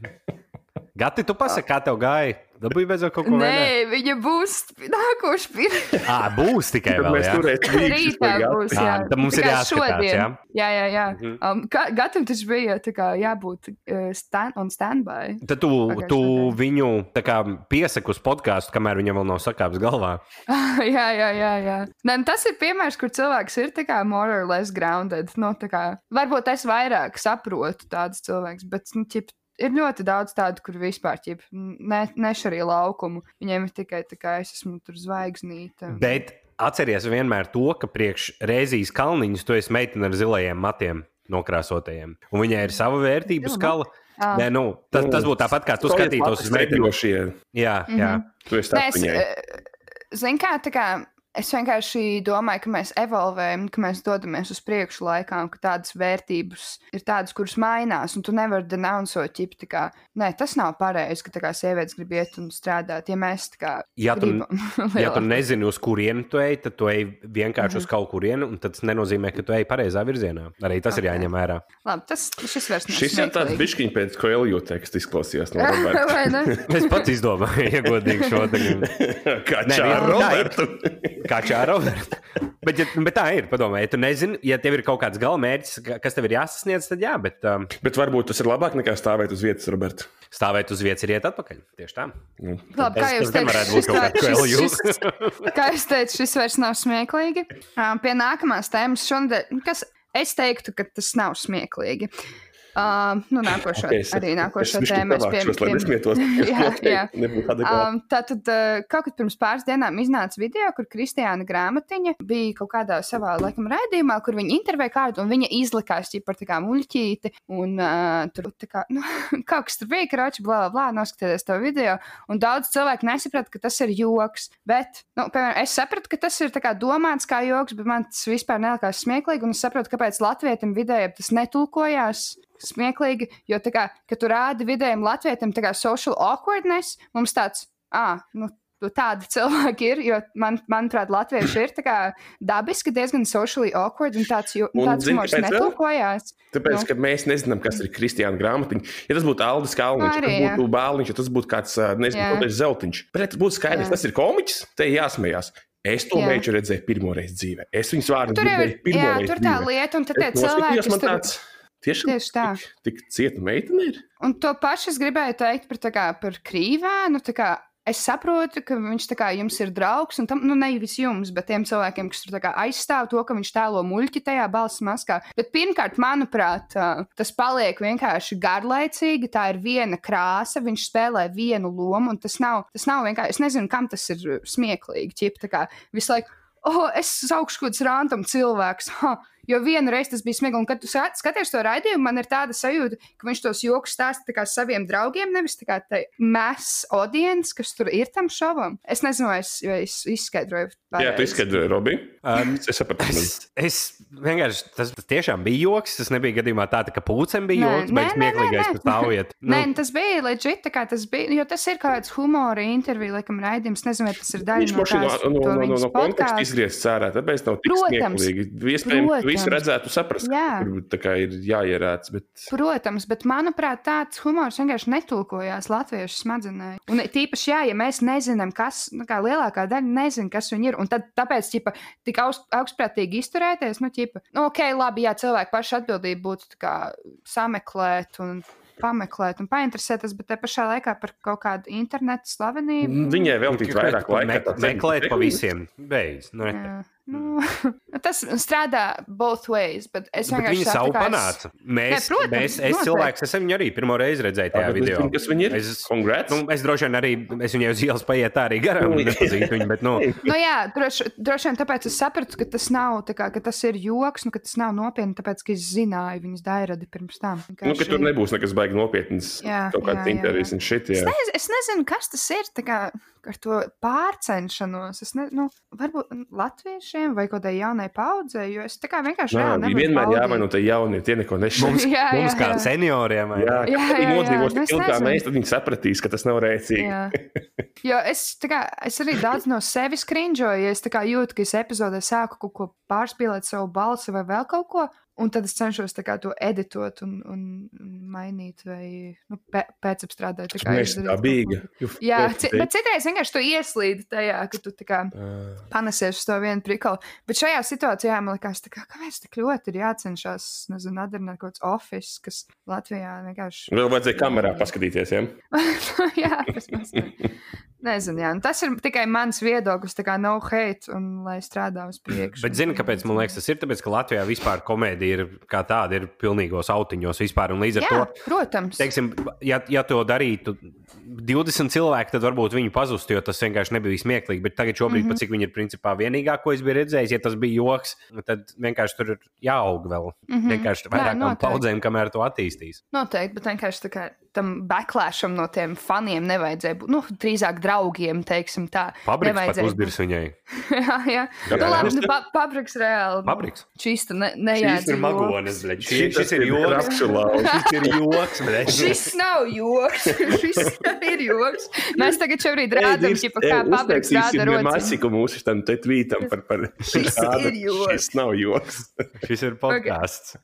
Gati, tu pasaki, kā tev gāja? Dabūji beidzot kaut ko Nē, viņa būs nākošais pirmais. Ah, [laughs] būs tikai vēl. mēs jā. turēsim Rītā būs. Ā, Jā, tad mums ir jāskatās, jā? Jā, jā, jā. Mhm. Um, kā- Gatam taču bija tā kā jābūt uh, stand, on standby. Tad tu, Pagājušajā tu nedēļā. viņu tā kā piesaki uz podkāstu, kamēr viņam vēl nav sakāps galvā. [laughs] jā, jā, jā. jā. Nē, nu, tas ir piemērs, kur cilvēks ir tā kā more or less grounded. Nu, tā kā, varbūt es vairāk saprotu tādus cilvēkus, bet nu, ķip, ir ļoti daudz tādu, kur vispār ķip, ne, nešarīja laukumu. Viņiem ir tikai tā kā es esmu tur zvaigznīte. Bet atceries vienmēr to, ka priekš reizes kalniņus tu esi meitene ar zilajiem matiem nokrāsotajiem. Un viņai ir sava vērtību skala. Ā. Nē, nu, tas, tas būtu tāpat, kā tu skatītos uz meiteni. Jā, jā. Tu esi tāds Mēs, viņai. zin kā, tā kā, es vienkārši domāju, ka mēs evolvējam, ka mēs dodamies uz priekšu laikā, un ka tādas vērtības ir tādas, kuras mainās, un tu nevari denouncot, ķip, tā kā, nē, tas nav pareizi, ka tā kā sievietes grib iet un strādāt, ja mēs tā kā Ja tu-. [laughs] Ja tu nezini, uz kurienu tu ej, tad tu ej vienkārši uz kaut kurienu, un tas nenozīmē, ka tu ej pareizā virzienā. Arī tas ir Ok. jāņem vērā. Labi, tas šis vairs nav Šis jau tāds bišķiņš pēc koelju teksta izklausījās no? [laughs] Es pats izdomāju, iegodīgi šo te [laughs] Kā čā ir. Robertu. Kā čā Roberta. Bet, ja, bet tā ir. Padomā, ja tu nezini, ja tev ir kaut kāds galamērķis, ka- kas tev ir jāsasniedz, tad jā, bet um, Bet varbūt tas ir labāk nekā stāvēt uz vietas, Roberta. stāvēt uz vietas ir iet atpakaļ. Tieši tā. Nu, Labi, kā jūs šis- [laughs] Kā jūs teicat, šis vairs nav smieklīgi. Uh, pie nākamās tēmas šodien, kas es teiktu, ka tas nav smieklīgi. Uh, nu, nākošo, Ok, es- arī es nākošo bišķi tēmu es adekvāti. Um, [laughs] Tātad uh, kaut kad pirms pāris dienām iznāca video, kur Kristiāna Grāmatiņa bija kaut kādā savā laikam raidījumā, kur viņa intervēja kādu, un viņa izlikās par tā kā muļķīti, un uh, tur kā, nu, [laughs] kaut kas tur bija, kroči, blā, blā, noskatieties to video, un daudz cilvēku nesaprata, ka tas ir joks, bet, nu, piemēram, es sapratu, ka tas ir tā kā domāts kā joks, bet man tas vispār nelikās smieklīgi, un es saprotu, kāpēc latvietim vidējiem tas netulkojās smieklīgi, jo, tā kā, kad tu rādi vidējiem latvietim tā kā social awkwardness, mums tāds, ah, nu, tādi [laughs] cilvēki ir, jo, man, manuprāt, latvieši ir dabiski diezgan socially awkward, un tāds, jo, Un tāds zini, humors netulkojās. Tāpēc, Nu. ka mēs nezinām, kas ir Kristiāna grāmatiņa. Ja tas būtu Aldis Kalniņš, ja Arī, tas jā. būtu Bāliņš, ja tas būtu kāds, nezinu, kaut kāds zeltiņš. Bet tas būtu skaidrs, Jā. tas ir komiķis, te jāsmējās. Es to meitu redzēju pirmo reizi dzīvē. Es viņas vārdu dzirdēju pirmo reizi tur tā lieta, un tad tie cilvēki, kas tur tāds tiešām Tieši tā. Tik, tik cieta meitene ir. Un to pašu es gribēju teikt par, kā, par krīvēnu. kā Es saprotu, ka viņš kā jums ir draugs, un tam, nu, nevis jums, bet tiem cilvēkiem, kas tur aizstāv to, ka viņš tēlo muļķi tajā balss maskā. Bet pirmkārt, manuprāt, tas paliek vienkārši garlaicīgi. Tā ir viena krāsa, viņš spēlē vienu lomu, un tas nav, tas nav vienkārši. Es nezinu, kam tas ir smieklīgi. Ķip, kā visu laiku, oh, es kaut kāds random cilvēks. Ha, Jo vienreiz tas bija smieklīgi, un kad tu skaties to raidījumu, man ir tāda sajūta, ka viņš tos joks stāsta tā kā saviem draugiem, nevis tā kā tai mass audience, kas tur ir tam šovam. Es nezinu, vai es, vai es izskaidroju. Jā, tu izskaidroji, Robi. Um, Es sapratu, Es, es vienkārši tas, tas tiešām bija joks. Tas nebija gadījumā tā, ka pūcēm bija Nē, joks, nē, bet smieklīgais, ka stāviet. [laughs] Nē, nu, tas bija legit, tā kā tas bija, jo tas ir kāds humora intervija, laikam, raidījums. Nezinu, vai tas ir daļa Viņš no tās no, no, to no, no, konteksta izgriezts ārā, tāpēc nav tik Protams, smieklīgi. Iespējams, visu redzētu, saprast, Jā. ka tur tā kā ir jāierāds. Bet... Protams, bet manuprāt, tāds humors vienkārši netulkojās latviešu smadzenē. Un tīpaši, jā, ja mēs nezinām, kas, nu, kā lielākā daļa nezina, kas viņi ir, un tad tāpēc, ķipa, tik augst, augstprātīgi izturēties, nu, ķipa, nu, ok, labi, jā, cilvēku pašu atbildība būtu tā kā sameklēt un pameklēt un painteresēties, bet te pašā laikā par kaut kādu internetu slavenību. Viņai veltīt vairāk laika. Me, meklēt pa visiem. Beidz. Nu. Nu, [laughs] tas strādā both ways, bet es Bet vienkārši viņi saku, savu tā kā es- panāca. Mēs, Nē, protams, mēs, es noteikti. cilvēks, es viņu arī pirmo reizi redzēju tajā video. Kas viņi ir? Es, Congrats! nu, es droši vien arī, es viņai uz ielas paiet tā arī garām, nepazīstu viņu, bet, nu, [laughs] Nu, jā, droši, droši vien tāpēc es sapratu, ka tas nav tā kā, ka tas ir joks, nu, ka tas nav nopietni, tāpēc ka es zināju viņas dairadi pirms tam. Nu, ka tur nebūs nekas baigi nopietns. Jā, kaut kāds jā, jā, intervijas jā. un šit. Es, Jā. nez, es nezinu, kas tas ir tā kā, ar to pārcenšanos. Es ne, nu, varbūt latviešiem vai kādai jaunai paudzei, jo es kā vienkārši viņi nevaru vienmēr jāvaino tie jaunie, tie neko nešķiet. mums, [laughs] Jā, jā, mums kā jā. senioriem, vai Jā, ne? Jā, jā, viņi jā, jā. kā nezinu. mēs, tad viņi sapratīs, ka tas nav rēcīgi. Jā. [laughs] Jo es, kā, es arī daudz no sevis krinžoju, ja es jūtu, ka es epizodē sāku kaut ko pārspīlēt savu balsi vai vēl kaut ko. Un tad es cenšos kā to editot un, un mainīt, vai nu, pē, pēcapstrādāt. tā kā Mēs izdarīt tā kaut bija. ko. Jā, bet citreiz vienkārši tu ieslīdi tajā, ka tu kā Ah. panesies uz to vienu prikalu. Bet šajā situācijā man liekas, kā, kāpēc tik ļoti ir jācenšas, nezinu, atdarināt kaut kāds office, kas Latvijā vienkārši. Vēl vajadzēja kamerā paskatīties. Ja? [laughs] jā, tas mazliet. Nezinu, jā. Nu, tas ir tikai mans viedoklis, tā kā no hate, un lai strādā uz priekšu. Bet zini, kāpēc man liekas, tas ir? Tāpēc, ka Latvijā vispār komēdija ir kā tāda, ir pilnīgos autiņos vispār. Un līdz ar Jā, to, protams. teiksim, ja, ja to darītu 20 cilvēki, tad varbūt viņi pazustu, jo tas vienkārši nebija smieklīgi. Bet tagad, šobrīd, mm -hmm. cik viņi ir principā vienīgā, ko es biju redzējis, ja tas bija joks, tad vienkārši tur ir jāaug vēl. Mm -hmm. Vienkārši vairākām paudzēm, kamēr to attīstīs. Noteikti, bet vienkārši tā kā tam backlasham no tiem faniem nevajadzēja būt. Nu, drīzāk draugiem, teiksim tā. Fabriks pat Nevajadzēja uzdirs viņai. jā, jā. Jā, Nu, jā. labi, nu, pa, pabriks reāli. Fabriks. Šis ne, Šis ir nejādzīvo. magonis, bļaļ. Šis, šis ir joks. Šis ir joks, bļaļ. Šis nav joks. Šis ir joks. Mēs tagad šobrīd rādām, ķipa, kā pabriks rāda rociņu. Masiku mūsu tam te tvītam par, par Šis ir joks. Šis nav joks. Šis ir podkāsts.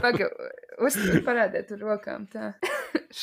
Pagaid, parādiet ar rokām. Tā.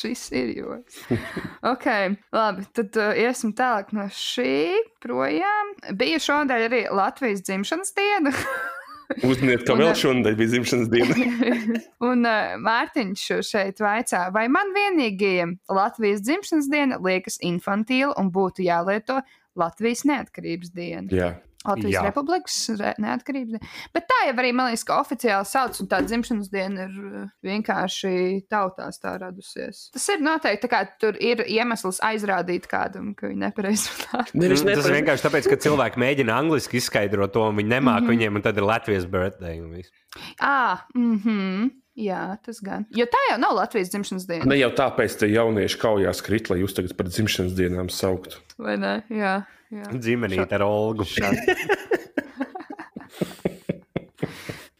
Šis ir joks. [laughs] Ok, labi. Tad uh, iesim tālāk no šī projām. Bija šodien arī Latvijas dzimšanas diena. [laughs] Uzminiet, ka Un, vēl eh, šodien bija dzimšanas diena. [laughs] Un uh, Mārtiņš šeit vaicā, vai man vienīgajiem Latvijas dzimšanas diena liekas infantīla un būtu jālieto Latvijas neatkarības diena. Jā. Latvijas Jā. Republikas re- neatkarības diena. Bet tā jau arī, man liekas, ka oficiāli sauc, un tā dzimšanas diena ir uh, vienkārši tautās tā radusies. Tas ir noteikti, tā kā tur ir iemesls aizrādīt kādam, ka viņi nepareizi runā. Nevis Tas ir nepareizi. vienkārši tāpēc, ka cilvēki mēģina angliski izskaidrot to, un viņi nemāķi mm. -hmm. viņiem, un tad ir Latvijas birthday. un viss. Ah, mhm. Jā, tas gan. Jo tā jau nav Latvijas dzimšanas diena. Ne jau tāpēc te jaunieši kaujās krit, lai jūs tagad par dzimšanas dienām sauktu. Vai ne? Jā. Jā. Dzimenīt ar Olgu.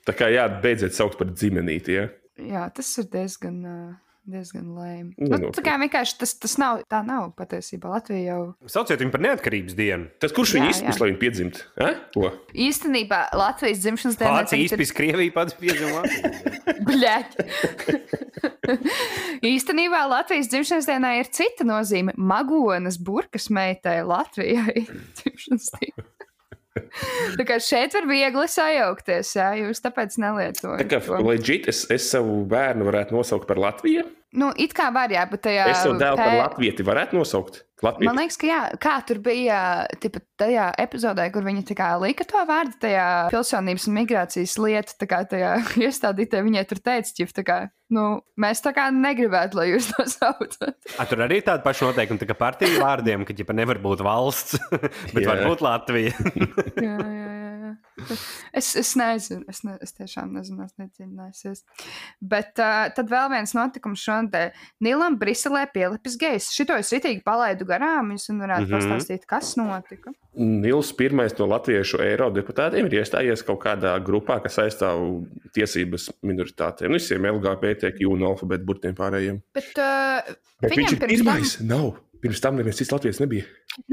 Tā kā jā, beidziet saukt par dzimenīti. Ja? Jā, tas ir diezgan, ā, diezgan lēmi. Nu, Nu, tā kā vienkārši tas, tas nav, tā nav patiesībā. Latvija jau Sauciet viņu par neatkarības dienu. Tas kurš viņu izpēs, lai viņi piedzimtu? Eh? Ko? īstenībā Latvijas dzimšanas diena Vācija izpīs Krieviju pats piedzimumā. [laughs] Bļaļ. [laughs] īstenībā Latvijas dzimšanas dienā ir cita nozīme. Magonas burkas meitai Latvijai [laughs] dzimšanas diena. Tā kā šeit var viegli sajaukties, jā, jūs tāpēc Tā nelietojat. kā to. leģit, es, es savu bērnu varētu nosaukt par Latviju. Nu, it kā var, jā, bet tajā. Es savu dēlu par tē- Latviju varētu nosaukt. Latviju. Man liekas, ka jā, kā tur bija tipa, tajā epizodē, kur viņi kā lika to vārdu, tajā pilsonības un migrācijas lietu, tā kā tajā [laughs] iestādītē viņai tur teica, ķip, tā kā, nu, mēs tā kā negribētu, lai jūs to saucat. A, tur arī tāda paša noteikuma, tā kā partiju vārdiem, ka ģipa nevar būt valsts, [laughs] bet Jā. var būt Latvija. [laughs] jā, jā, jā. Es, es nezinu, es, ne, es tiešām nezinu, es necīnījusies. Bet uh, tad vēl viens notikums šodien. Nilam Briselē pielipis gejs. Šito es ritīgi palaidu garām, jūs varētu mm. -hmm. pastāstīt, kas notika. Nils pirmais no latviešu eirodeputātiem ir iestājies kaut kādā grupā, kas aizstāv tiesības minoritātēm. Nu, visiem LGBTQ un alfabēta burtiem pārējiem. Bet, uh, Bet Viņam viņš ir pirms tam- pirmais. Nav. Pirms tam neviens cits Latvijas nebija.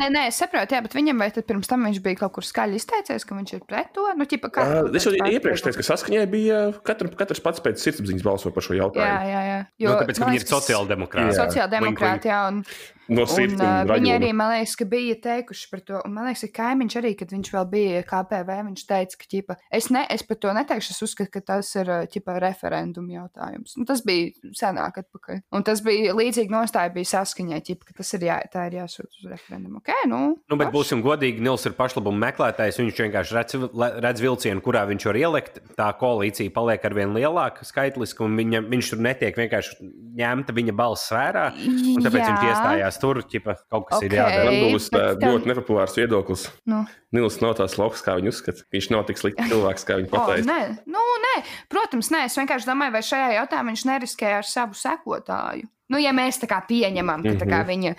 Nē, nē, es saprotu, jā, bet viņam vai tad pirms tam viņš bija kaut kur skaļi izteicies, ka viņš ir pret to? Nu, ķipa, kā, Uh, es jau iepriekš teicu, ka saskaņai bija katram, katrs pats pēc sirdsapziņas balso par šo Jā, jautājumu. jā, jā. Jo, nu, tāpēc, ka viņi ir sociāldemokrāti. Jā. Sociāldemokrāti, jā, un, No sirds uh, viņi arī, man liekas, ka bija teikuši par to, un man liekas, ka kaimiņš arī, kad viņš vēl bija KPV, viņš teica, ka, ķipa, es, ne, es par to neteikšu, es uzskatu, ka tas ir, ķipa, referendum jautājums. Nu, tas bija senāk atpakaļ. Un tas bija līdzīgi nostāja bija saskaņai, ķipa, ka tas ir jā, tā ir jāsūt uz referendumu. Ok, nu. Nu, bet forši. būsim godīgi, Nils ir pašlabuma meklētājs. Viņš vienkārši redz, redz vilcienu, kurā viņš var ielikt. Tā koalīcija paliek ar vien lielāku skaitlisku, un viņa, viņš tur netiek vienkārši ņemta viņa balss vērā. Un tāpēc Jā. viņš iestājās tur, ķipa, kaut kas okay. ir jādara. Man būs uh, tam- ļoti nepopulārs viedoklis. Nu. Nils nav tās loks, kā viņi uzskata. Viņš nav tik slikts cilvēks, kā viņi [laughs] Oh, pateica. nē, nu, nē, protams, nē. Es vienkārši domāju, vai šajā jautājumā viņš neriskēja ar savu sekotāju. Nu, ja mēs tā kā pieņemam, ka tā kā Mhm. viņa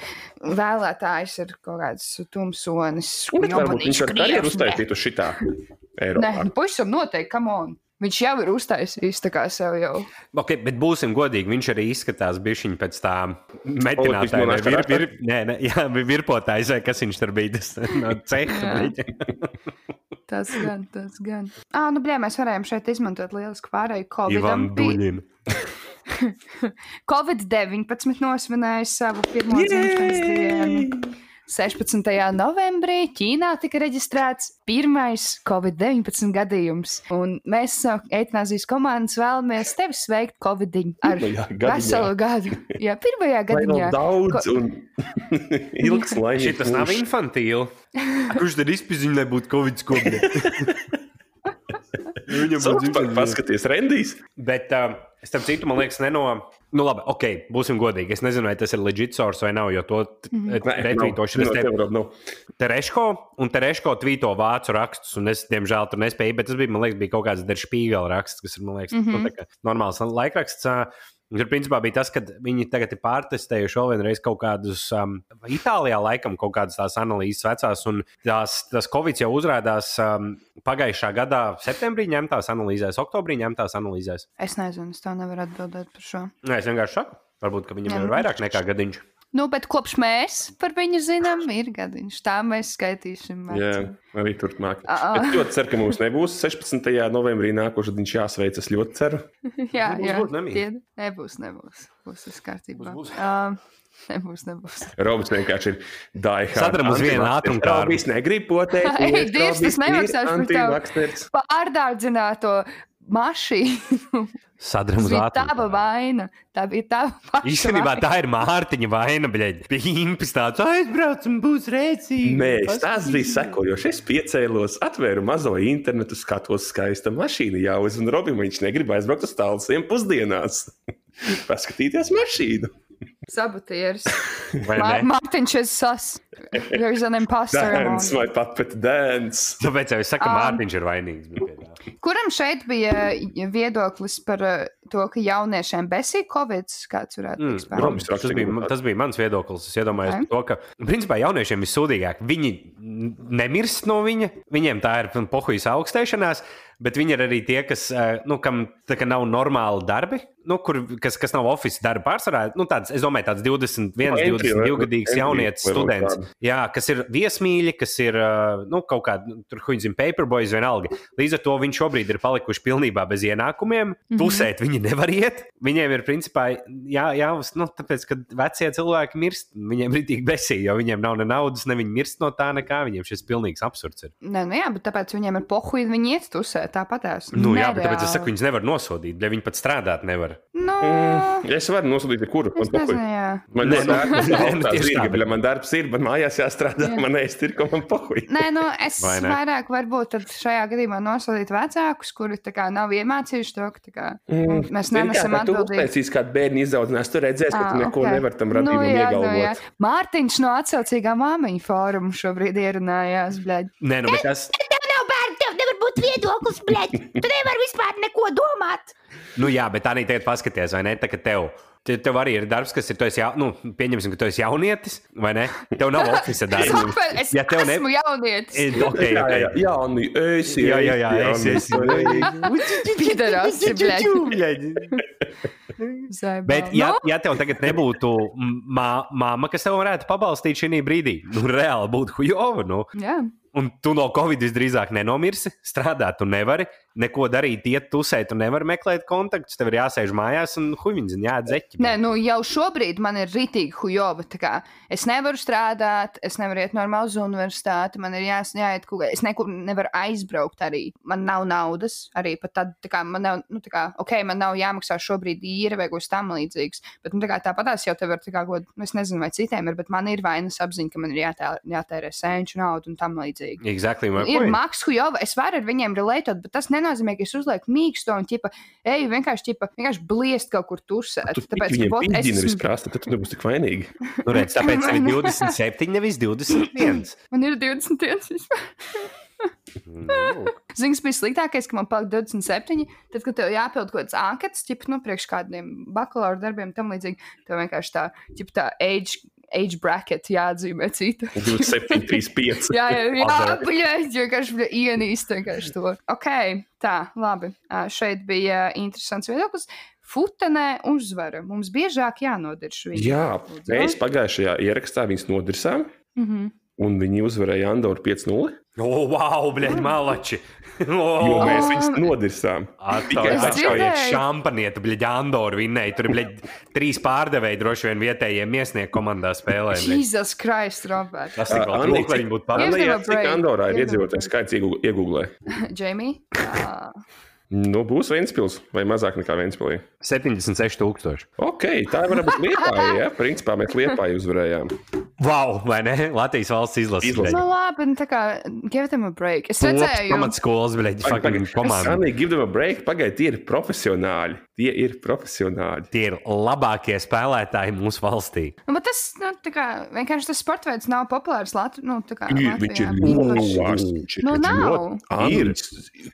vēlētājs ir kaut kāds tumsonis, Nu, bet varbūt jomanīgs viņš var karjeru krievs, uztaisīt uz šitā Nē, Eiropā. nu, pavisam noteikti, kam on. Viņš jau ir uztaisījis tā kā sev jau. Okay, bet būsim godīgi, viņš arī izskatās bišķiņ pēc tā metinātāja. vai Vir, vir, nē, nē, [laughs] jā, virpotājs, vai kas viņš tur bija. Tas [laughs] no ceha. [laughs] Tas gan, tas gan. Ah, nu, blē, mēs varējām šeit izmantot lielisku pārēju Ivan Covid. Bija... Duļin. Covid-19 nosvinēja savu pirmo dzimšanas dienu. 16. novembrī Ķīnā tika reģistrēts pirmais Covid-19 gadījums. Un mēs no eitanāzijas komandas vēlamies tevi sveikt Covid-19 ar Pirmajā gadiņā. veselu gadu. Jā, pirmajā gadiņā. daudz un [laughs] ilgs laimīgs. Šis nav mūžs. infantīli. [laughs] Kurš tad izpildīja, nebūtu Covid skobri? [laughs] Viņam dzimšanas diena. Paskaties, Rendijs. Bet uh, Es tam citu, man liekas, neno. Nu, labi, ok, būsim godīgi. Es nezinu, vai tas ir legit source vai nav, jo to Mhm. retvītošanu es tev nav. Tereško, un Tereško tvīto vācu rakstus, un es, diemžēl, tur nespēju, bet tas bija, man liekas, bija kaut kāds deršpīgala raksts, kas ir, man liekas, mm -hmm. nu, Mhm. tā kā normāls laikraksts. un Tur, principā, bija tas, ka viņi tagad ir pārtestējuši vēl vienreiz kaut kādus, um, Itālijā laikam kaut kādas tās analīzes vecās, un tās, tas Covid jau uzrādās um, pagājušā gadā, septembrī ņemtās analīzēs, oktobrī ņemtās analīzēs. Es nezinu, es tev nevaru atbildēt par šo. Nē, es vienkārši saku, varbūt, viņam ir nu, vairāk nekā gadiņš. Nu, bet kopš mēs par viņu zinām, ir gadiņš. Tā mēs skaitīsim. Jā, arī turpmāk. Es ļoti ceru, ka mums nebūs 16. novembrī nākošais diens jāsveic. Es ļoti ceru. [laughs] jā, Būs, jā. būs, nemīl. Tie- nebūs, nebūs. Būs viss kārtībā. Būs, būs. Ā, Nebūs, nebūs. Robs vienkārši ir daļai. Sadram uz vienu ātrumkāru. Robs negrib potēt. [laughs] Ej, Dievs, tas nemaksās par tevi. Pārdārdzināto mašīnu. Uz bija tava vaina. Tā bija tava paša [laughs] Īstenībā vaina. tā ir Mārtiņa vaina, bļaļ. Bija impis tāds, aizbraucam, būs rēcīgi. Nē, tas bija sekojoši. Es piecēlos, atvēru mazo internetu, skatos, skaista mašīna jau, un Robim viņš negrib aizbraukt uz tālsiem pusdienās. [laughs] Paskatīties mašīnu. Sabotieris. [laughs] Mārtiņš ir sas. There's an imposter. among Dance, vai pat pat dance. Tāpēc jau es saku, Um, Mārtiņš ir vainīgs. bet. Kuram šeit bija viedoklis par uh, to, ka jauniešiem besīk Covid? Kāds varētu Mm, būt? Robs tas, bija, tas bija mans viedoklis. Es iedomājos, Ok. okay. to, ka principā jauniešiem ir sūdīgāk. Viņi nemirst no viņa, viņiem tā ir pohujas augstēšanās, bet viņi ir arī tie, kas, eh, nu, kam tā kā nav normāli darbi, nu, kur, kas, kas nav oficiāls darba pārsvarā. Nu, tāds, es domāju, tāds 21, Nu, entry 22 level- gadīgs jaunietis, students. Jā, kas ir viesmīļi, kas ir eh, nu, kaut kādi, nu, tur huņzim, paperboys vienalga. Līdz ar to viņi šobrīd ir palikuši pilnībā bez ienākumiem. Mm -hmm. Pusēt viņi nevar iet. Viņiem ir principā jā, jā nu, tāpēc, ka vecie cilvēki mirst. Viņiem ir tik besīgi, jo viņiem nav ne naudas, ne viņi mirst no tā nekā. Viņiem šis pilnīgs absurds ir. Nē, nu jā, bet tāpēc viņiem ir pohuļi, viņi iet tusē, tāpatās. Nu, jā, bet tāpēc es saku, viņus nevar nosodīt, ja viņi pat strādāt nevar. Nu, Mm, Es varu nosūtīt, jebkuru. es Man jā. Man Nē, ir nu, darbs, nē, man nu, tieši tā, bet- man darbs ir, man mājās jāstrādā, Jā. man ēst ir, ko man pahuj. Nē, nu, es Vai ne? vairāk varbūt tad šajā gadījumā nosodītu vecākus, kuri tā kā nav iemācījuši to, ka tā kā, mm, mēs nenesam Tu atbildību. uztaisīsi kādu bērnu izaudzinās, tu redzēsi, ka tu Ā, neko ok. nevar tam radīt un jā, nu, jā. iegalvot. Mārtiņš no atsaucīgā māmiņu fóruma šobrīd ierunājās, bļaļ. Nē, nu, bet tas, Tev nav bērni, tev nevar būt viedoklis, blēd. Tu nevari vispār neko domāt. nu, jā, bet tā arī tagad paskaties, vai ne? Tā, tev, te, tev arī ir darbs, kas ir, ja, nu, pieņemsim, ka tu esi jaunietis, vai ne? Tev nav oficiāla darba. Es Ja tev ne- esmu jaunietis. Eh, Okay, Jā, jā, okay. jā, jā, nu, esi, Jā, jā, jā, esi, es esmu. Bļaļ. Bet, ja, ja tev tagad nebūtu mā, māma, kas tev varētu pabalstīt šī brīdī, nu, reāli būtu hujova. Nu. Jā, Un tu no Covid visdrīzāk nenomirsi, strādāt tu nevari, neko darīt, iet tusēt, tu nevari meklēt kontaktus. Tev ir jāsēž mājās un huīņš, jāatzeķi. Nē, nu jau šobrīd man ir rītīgi kā Es nevaru strādāt, es nevaru iet normāli uz universitāti, man ir jās, jāiet kaut kā. Es nekur nevaru aizbraukt arī. Man nav naudas, arī pat tad, tā kā man nav, nu, kā, ok, man nav jāmaksā šobrīd īra vai kaut kas tam līdzīgs. Bet, nu, tā tāpatās jau tev ir, kā, god, nu, es nezinu, vai citiem ir, bet man ir vainas apziņa, ka man ir jātērē, jātērē sēņu naudu un tam līdzīgi. Exactly Ir. Maks Hujova, es varu ar viņiem relētot, bet tas nenozīmē, ka es uzlieku mīksto un ķipa, eju vienkārši, ķipa, vienkārši bliest kaut kur tusēt. Tu Tāpēc, ka, bot, es esmu, visprāsta, tad tu nebūsi tik vainīgi. Nu, redz, tāpēc tev ir 27, nevis 21. [laughs] man ir 20 dienas vispār. Nu, Zini, bija sliktākais, ka man palika 27. Tad, kad tev jāpild kaut kāds anketas, ķip, nu, priekš kādiem bakalaura darbiem, tam līdzīgi, tev vienkārši tā, ķip, tā age, age bracket jāatzīmē cita. [laughs] 27, 35. Jā, jā, jā, bļaļ, [laughs] vienkārši ienīst vienkārši to. Ok, tā, labi. Šeit bija interesants viedoklis. Futenē uzvara. Mums biežāk jānodirš viņa. Jā, Lūdzu. mēs pagājušajā ierakstā viņus nodirsām, Mhm. un viņi uzvarēja Andoru 5-0, O, wow, bļaļ, malači! [laughs] jo mēs viņus nodirsām. Atšaujiet, Es dzirdēju. šampanieti, bļaļ, Andoru vinnēja. Tur bija trīs pārdevēji, droši vien vietējie miesnieku komandā spēlēja. bļaļ. Jesus Christ, Robert. Tas tik vēl trūk, lai viņi būtu Anī, cik. Andorā ir break. skaits iegūglē? [laughs] Jamie? Ā, [laughs] Nu, būs Ventspils vai mazāk nekā Ventspilī. 76,000. Ok, tā var būt liepāja. Ja? Principā mēs liepāju uzvarējām. Wow, vai ne? Latvijas valsts izlases. Izlase. Nu, labi, nu, tā kā give them a break. Es redzēju, Pamatskolas, bļaļ, fucking komanda. Sanī, give them a break. Pagaidiet, tie ir profesionāļi. Tie ir profesionāļi. Tie ir labākie spēlētāji mūsu valstī. nu, bet tas nu, tā kā, vienkārši tas sports veids nav populārs Lat nu, tā kā Ir, Viņš ir Latvijā. ļoti īpaši. Nu, nav. Ir.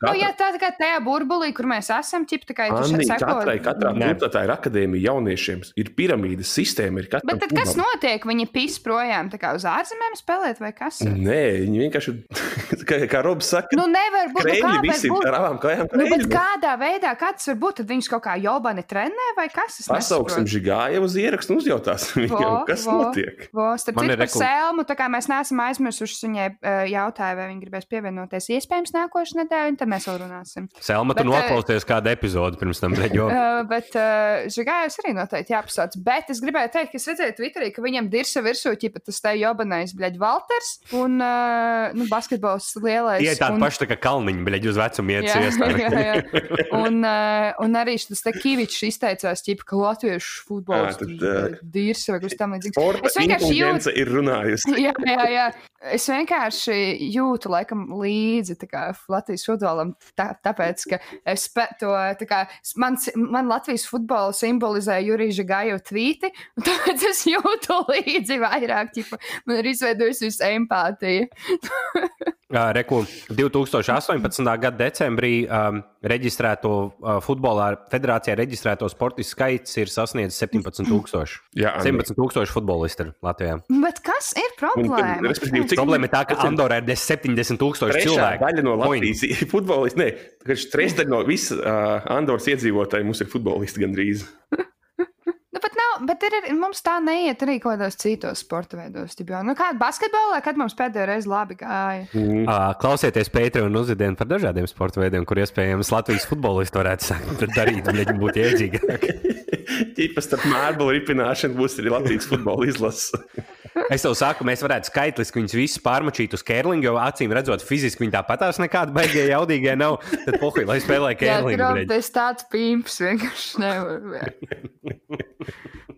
Nu, jā, tā, tā kā tajā burbulī, kur mēs esam, ķip, tā kā Anī, šeit seko- katrai, katrā Nē. punktā tā ir akadēmija jauniešiem. Ir piramīdas sistēma. Ir Bet tad kas klubam. notiek? Viņi pīs projām tā kā uz ārzemēm spēlēt vai kas? Nē, viņi vienkārši, [laughs] kā, kā Robs saka, Nu, nevar būt. Nu, krēļi kāpēc visi būt? ar abām kājām. Nu, bet krēļi. kādā veidā, kāds var būt? Tad viņš kaut kā jobani trenē vai kas? Pasauksim Žigāju uz ierakstu un uzjautāsim viņam, kas notiek. Vo, starp citu, par Selmu, tā kā mēs neesam aizmirsuši viņai uh, jautāju, vai viņa gribēs pievienoties iespējams nākošais nedēļa, un tad mēs vēl runāsim. Selma, tu [laughs] Bet, eh, noklausies kādu epizodu pirms tam, jo Uh, bet uh, Žigājus arī noteikti jāpasauc. Bet es gribēju teikt, ka es redzēju Twitterī, ka viņam dirsa virsū, ķipa tas te jobanais, bļaļ, Valters un uh, nu, basketbols lielais. Ie tādi un- paši tā kā kalniņi, bļaļ, uz vecumu iet Jā, ciestā. [laughs] jā, jā. Un, uh, un arī šis te Kivičs izteicās, ķipa, ka latviešu futbols Ā, tad, ir ā, dirsa vai kas tam līdzīgs. Es vienkārši jūtu, ir runājusi. [laughs] jā, jā, jā. Es vienkārši jūtu, laikam, līdzi kā, Latvijas futbolam, tā, tāpēc, ka es pe, to, kā, man, man Latvijas futbolu simbolizē Jurija Gāju tvīti, un tāpēc es jūtu [laughs] līdzi vairāk, ķipa, man ir izveidojusi visu empātiju. [laughs] Jā, Reku 2018. gada decembrī um, reģistrēto uh, futbolā federācijā reģistrēto sportistu skaits ir sasniedzis 17,000. Jā, Anī. 17,000 futbolistu ir Latvijā. Bet kas ir Un, problēma? tad, respektīvi, cik Problēma ir tā, ka Andorā ir 70,000 Trešā cilvēku. daļa no. Latvijas futbolistiem, ne, ka trešdaļa no visas uh, Andoras iedzīvotāji mums ir futbolisti gandrīz. Nu, bet, nav, bet ir, arī- mums tā neiet arī kaut kādos citos sporta veidos. Nu, kāda basketbolā, kad mums pēdējo reizi labi gāja? Mm. Uh, klausieties Pēteru un uzdien par dažādiem sporta veidiem, kur iespējams Latvijas futbolisti varētu sākt darīt, un viņi būtu iedzīgāki. [laughs] Tīpaši starp mārciņu ripināšanu būs arī Latvijas futbola izlase. Es tev saku, mēs varētu skaitliski viņus visus pārmačīt uz kērlingu, jo acīm redzot, fiziski viņi tāpatās nekāda baigie jaudīgie nav. Tad pohuļ, lai spēlē Jā, kērlingu. bļeģ. tas tāds pīms vienkārši nevar.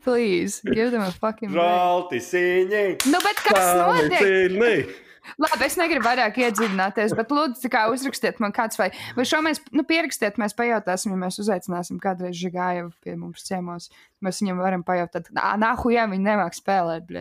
Please, give them a fucking break. Žaltisiņi! Nu, bet kas notiek? Labi, es negribu vairāk iedziļināties, bet lūdzu, kā uzrakstiet man kāds vai, vai šo mēs, nu, pierakstiet, mēs pajautāsim, ja mēs uzaicināsim kādreiz Žigāju pie mums ciemos. Mēs viņam varam pajautāt, nā, nahu, jā, viņi nemāk spēlēt, [laughs]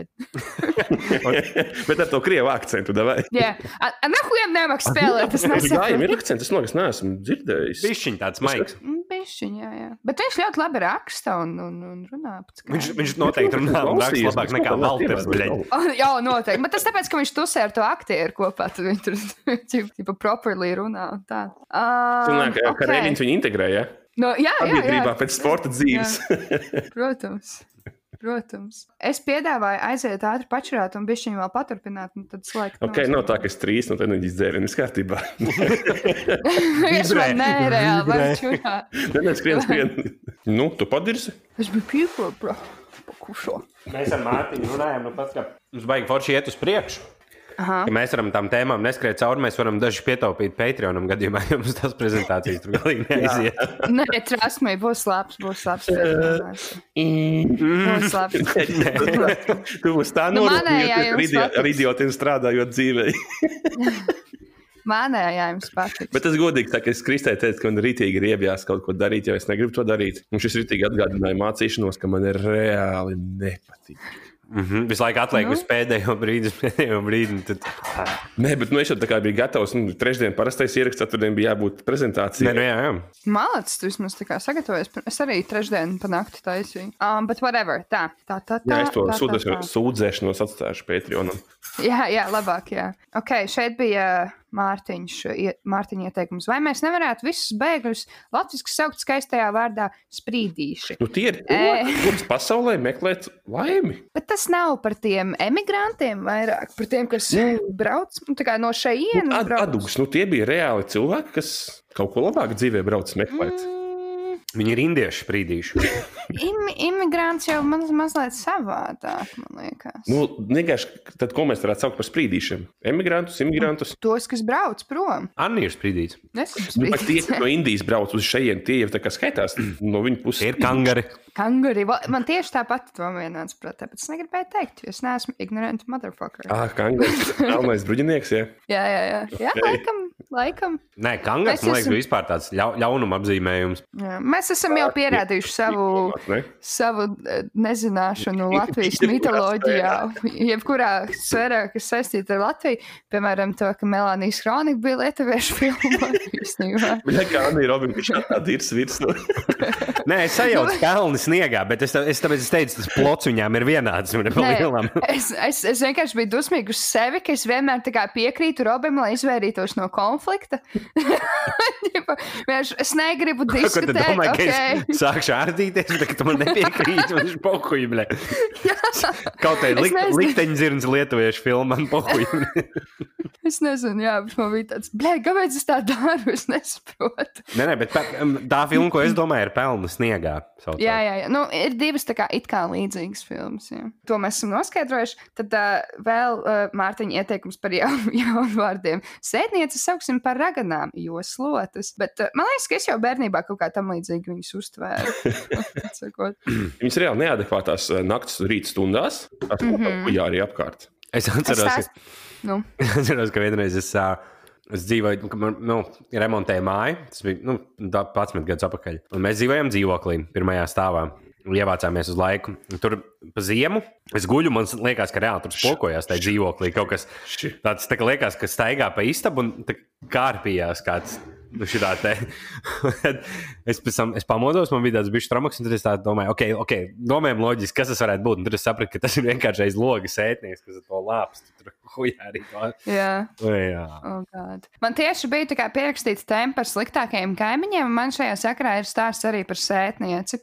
bet ar to krievu akcentu. davai. Jā, a- a, nahu, jā, nemāk spēlēt, tas Jā, nesaprotu. ir akcents, es nogas neesmu dzirdējis. Bišķiņ tāds maigs. Bišķiņ, jā, jā. Bet viņš ļoti labi raksta un, un, un runā. pēc Viņš, kā. viņš noteikti runā labāk nekā kā Valters. pievērst [laughs] Oh, jā, noteikti. Bet tas tāpēc, ka viņš tusē ar to aktieru kopā. Tad viņi tur [laughs] tipo, properly runā. un Tā. Um, ka, ka ok. Reviņš viņu integrēja No, jā, jā, jā, pēc sporta dzīves. protams. Protams. Es piedāvāju aiziet ātri pačurāt un bišķiņu vēl paturpināt, un tad slēgt. ok, nav tā, ka es trīs no enerģijas dzērienu viss kārtībā. [laughs] Es man nē, reāli, vai čurā. Nē, nē, skrien, skrien. [laughs] Nu, tu padirsi? Es biju pīpo, bro. Pakušo. Mēs ar Mārtiņu runājam, nu pats, ka mums baigi forši iet uz priekšu. Aha. Ja mēs varam tam tēmām neskriet cauri, mēs varam daži pietaupīt Patreonam gadījumā, ja mums tās prezentācijas tur galīgi neaiziet. Nē, trust me, būs labs, būs labs. Būs labs. [laughs] Tu būsi tā Nu, norūpējies manējā ar, idiotiem strādājot dzīvē. [laughs] Manējā jums patiks. Bet es godīgi saku, es Kristē teicu, ka man rītīgi ir iebjās kaut ko darīt, jo es negribu to darīt. Un šis rītīgi atgādināja mācīšanos, ka man ir reāli nepatīk. Mm -hmm. Visu laiku atliek Nu? uz pēdējo brīdi, pēdējo brīdi. Tad... Nē, bet nu, es jau tā kā biju gatavs. Nu, trešdien parastais ieraksts, ceturtdien bija jābūt prezentācijai. Nē, nu, jā, jā. Malacis, tu vismaz tā kā sagatavojies. Es arī trešdienu pa nakti taisīju. Um, but whatever, tā, tā, tā. tā Jā, es to tā, tā. sūdzēšanos atstāšu Patreonam. Jā, jā, labāk, jā. Ok, šeit bija Mārtiņš, Mārtiņa ieteikums. Vai mēs nevarētu visus bēgļus latviešu saukt skaistajā vārdā sprīdīši? Nu, tie ir cilvēki, kurus pasaulē meklēt laimi. Bet tas nav par tiem emigrantiem vairāk, par tiem, kas brauc nu, no šejienes. Ad, brauc. adus, nu, tie bija reāli cilvēki, kas kaut ko labāku dzīvē brauc meklēt. Mm, Viņi ir indieši sprīdīši. Im, imigrants jau maz, mazliet savādāk, man liekas. Nu, vienkārši tad, ko mēs varētu saukt par sprīdīšiem? Emigrantus, imigrantus. Tos, kas brauc prom. Anni ir sprīdīts. Es Nu, pat tie, kas no Indijas brauc uz šejienes, tie jau tā kā skaitās no viņa puses. Ir kangari. Kanguri. Va- Man tieši tāpat to vienāds prātā, bet es negribēju teikt, jo es neesmu ignorant motherfucker. Ah, kangars. Galvenais bruģinieks, jā. Jā, jā, jā. jā laikam, laikam. Nē, kangars, man liekas, esam- vispār tāds ļau, ļaunuma apzīmējums. Jā. Mēs esam jau pierādījuši savu, Ne? savu eh, nezināšanu Latvijas mitoloģijā. Jebkurā sfērā, kas saistīta ar Latviju, piemēram, to, ka Melānijas kronika bija lietuviešu filma. [laughs] Jā, kā Anna ir Robina, viņš tāda ir svirs. Nu. [laughs] Nē, es sajaucu pelnu sniegā, bet es, tā- es tāpēc es teicu, tas plots viņām ir vienāds. Nē, lielam. [laughs] es, es, es vienkārši biju dusmīga uz sevi, ka es vienmēr piekrītu Robam, lai izvairītos no konflikta. Es negribu Ko diskutēt. domā, ka okay. [laughs] es sākšu ārdīties, bet tu man nepiekrīti, man ir pohuļi. Kaut Es lik, nezinu. likteņdzirns lietuviešu filma, man pohuļi. [laughs] Es nezinu, jā, bet man bija tāds, blē, kāpēc es tā daru? Es nesaprotu. Nē, nē, bet tā filma, ko es domāju, ir pelnu sniegā. saucās. Jā, jā, jā. Nu, ir divas tā kā, it kā līdzīgas filmas. Jā. To mēs esam noskaidrojuši. Tad uh, vēl uh, Mārtiņa ieteikums par jaunu, [laughs] jaunu vārdiem. Sēdnieces sauksim par raganām, jo slotas. Bet uh, man liekas, ka es jau bērnībā kaut kā tam līdzīgi viņus uztvēru. [laughs] Sakot. Viņas reāli neadekvātās eh, naktas un rīta stundās. Ar to mm -hmm. jā, arī apkārt. Es atceros, nu, [laughs] Es atceros, ka vienreiz es, ā, es dzīvoju, kad man nu, remontēja māju. Tas bija nu, da- 11 gadus atpakaļ. Un mēs dzīvojam dzīvoklī, pirmajā stāvā. Ievācāmies uz laiku. Tur pa ziemu es guļu. Man liekas, ka reāli tur spokojās tajā dzīvoklī. Kaut kas tāds, tā kā liekas, ka staigā pa istabu un kārpījās kāds. Nu, šitā te. [laughs] es pēc tam es pamodos, man bija tāds bijis traumas, un tad es tā domāju, ok, ok, domājam loģiski, kas tas varētu būt. Un tad es sapratu, ka tas ir vienkārši aiz logas ētnieks, kas to lāpst. Tur hujā arī to. jā. O, jā. Oh, man tieši bija tā kā pierakstīts tēma par sliktākajiem kaimiņiem, un man šajā sakarā ir stāsts arī par sētnieci.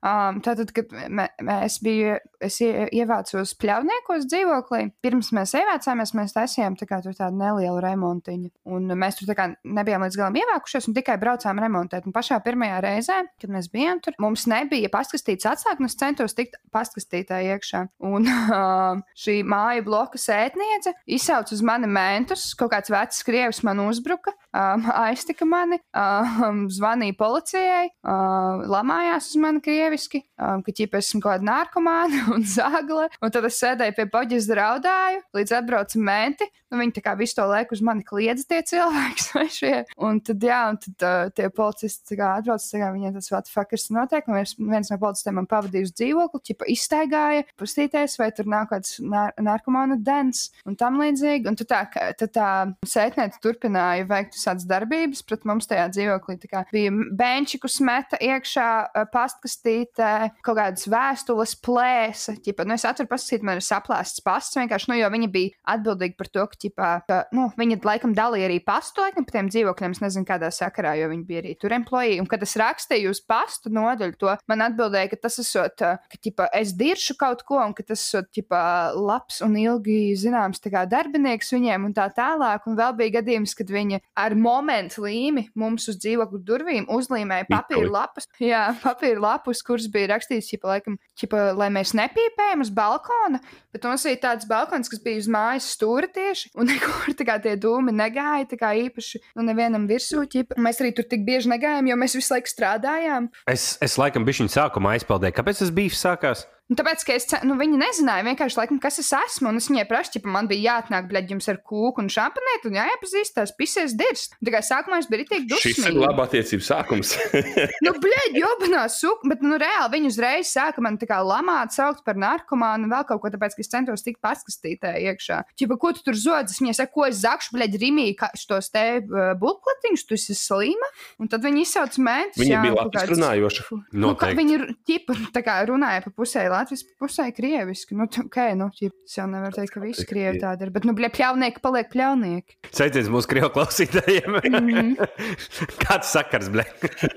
Um, tātad, kad mē, mēs biju, es ie- ievācos pļauniekos dzīvoklī, pirms mēs ievācāmies, mēs taisījām tā kā tādu nelielu remontiņu. Un mēs tur kā nebijām līdz galam ievākušies un tikai braucām remontēt. Un pašā pirmajā reizē, kad mēs bijām tur, mums nebija paskastīts atsākt, un es centos tikt paskastītā iekšā. Un um, šī māja bloka sētniece izsauca uz mani mentus, kaut kāds vecs krievs man uzbruka, um, [laughs] aiztika mani, um, zvanīja policijai, um, lamājās uz mani krieviski, um, ka ķipa esmu kaut kāda narkomāna [laughs] un zāgle. Un tad es sēdēju pie poģes raudāju, līdz atbrauca menti. Nu, viņi tā kā visu to laiku uz mani kliedz tie cilvēki [laughs] svešie. Un tad, jā, un tad uh, tie policisti tā kā atbrauc, tā kā viņiem tas fuck ir notiek. Un viens, viens no policistiem man pavadīja uz dzīvokli, ķipa izstaigāja, pustīties, vai tur nav kāds nar narkomānu dens un tam līdzīgi. Un tad tā, tad tā sētniece turpināja veikt visādas darbības pret mums tajā dzīvoklī. Bija benčikus meta iekšā, pastkastītē, kaut kādas vēstules plēsa. Ķipa, nu, es atveru paskatīt, man ir saplāsts pasts vienkārši, nu, jo viņi bija atbildīgi par to, ka, ķipa, ka nu, viņi laikam dalīja arī pastu laikam par tiem dzīvokļiem. Es nezinu, kādā sakarā, jo viņi bija arī tur employee. Un, kad es rakstīju uz pastu nodaļu, to man atbildēja, ka tas esot, ka, ķipa, es diršu kaut ko, un ka tas esot, ķipa, labs un ilgi zināms darbinieks viņiem un tā tālāk. Un vēl bija gadījums, kad viņi ar momentu līmi mums uz dzīvokļu durvīm uzlīmēja papīra lapas. Jā, papīra lapas, kuras bija rakstīts, ķipa, laikam, ķipa, lai mēs nepīpējam uz balkona. Bet mums bija tāds balkons, kas bija uz mājas stūra tieši, un [laughs] nekur tā kā tie dūmi negāja, tā kā īpaši, nu, nevienam virsū ķipa. Mēs arī tur tik bieži negājām, jo mēs visu laiku strādājām. Es, es laikam biju viņa sākumā aizpildīju. Kāpēc tas bija sākās? Un tāpēc, ka es, nu, viņi nezināja vienkārši, laikam, kas es esmu. Un es viņai prasu, ka man bija jāatnāk, bļaļ, jums ar kūku un šampanētu, un jāiepazīstās, pisies dirst. Tā kā sākumā es biju tik Šis ir laba attiecība sākums. [laughs] Nu, bļaļ, jobanā sūka, bet, nu, reāli viņi uzreiz sāka man tā kā lamāt, saukt par narkomānu un vēl kaut ko, tāpēc, ka es centos tikt paskastītē iekšā. Čipa, ko tu tur zodas? Viņai saka, ko es zakšu, bļaļ, rimī, šos te uh, bulkletiņus, tu esi slima. Un tad viņi izsauc mēntus. Viņa jā, bija labi runājoša. Nu, kā viņi ķipa, tā kā runāja pa pusē latviešu, pa pusē krieviski. Nu, tā, ok, nu, es jau nevaru teikt, ka visi krievi tādi ir. Bet, nu, pļaunieki paliek pļaunieki. Sveiciens mūsu krievu klausītājiem. Mhm. [laughs] Kāds sakars, blē?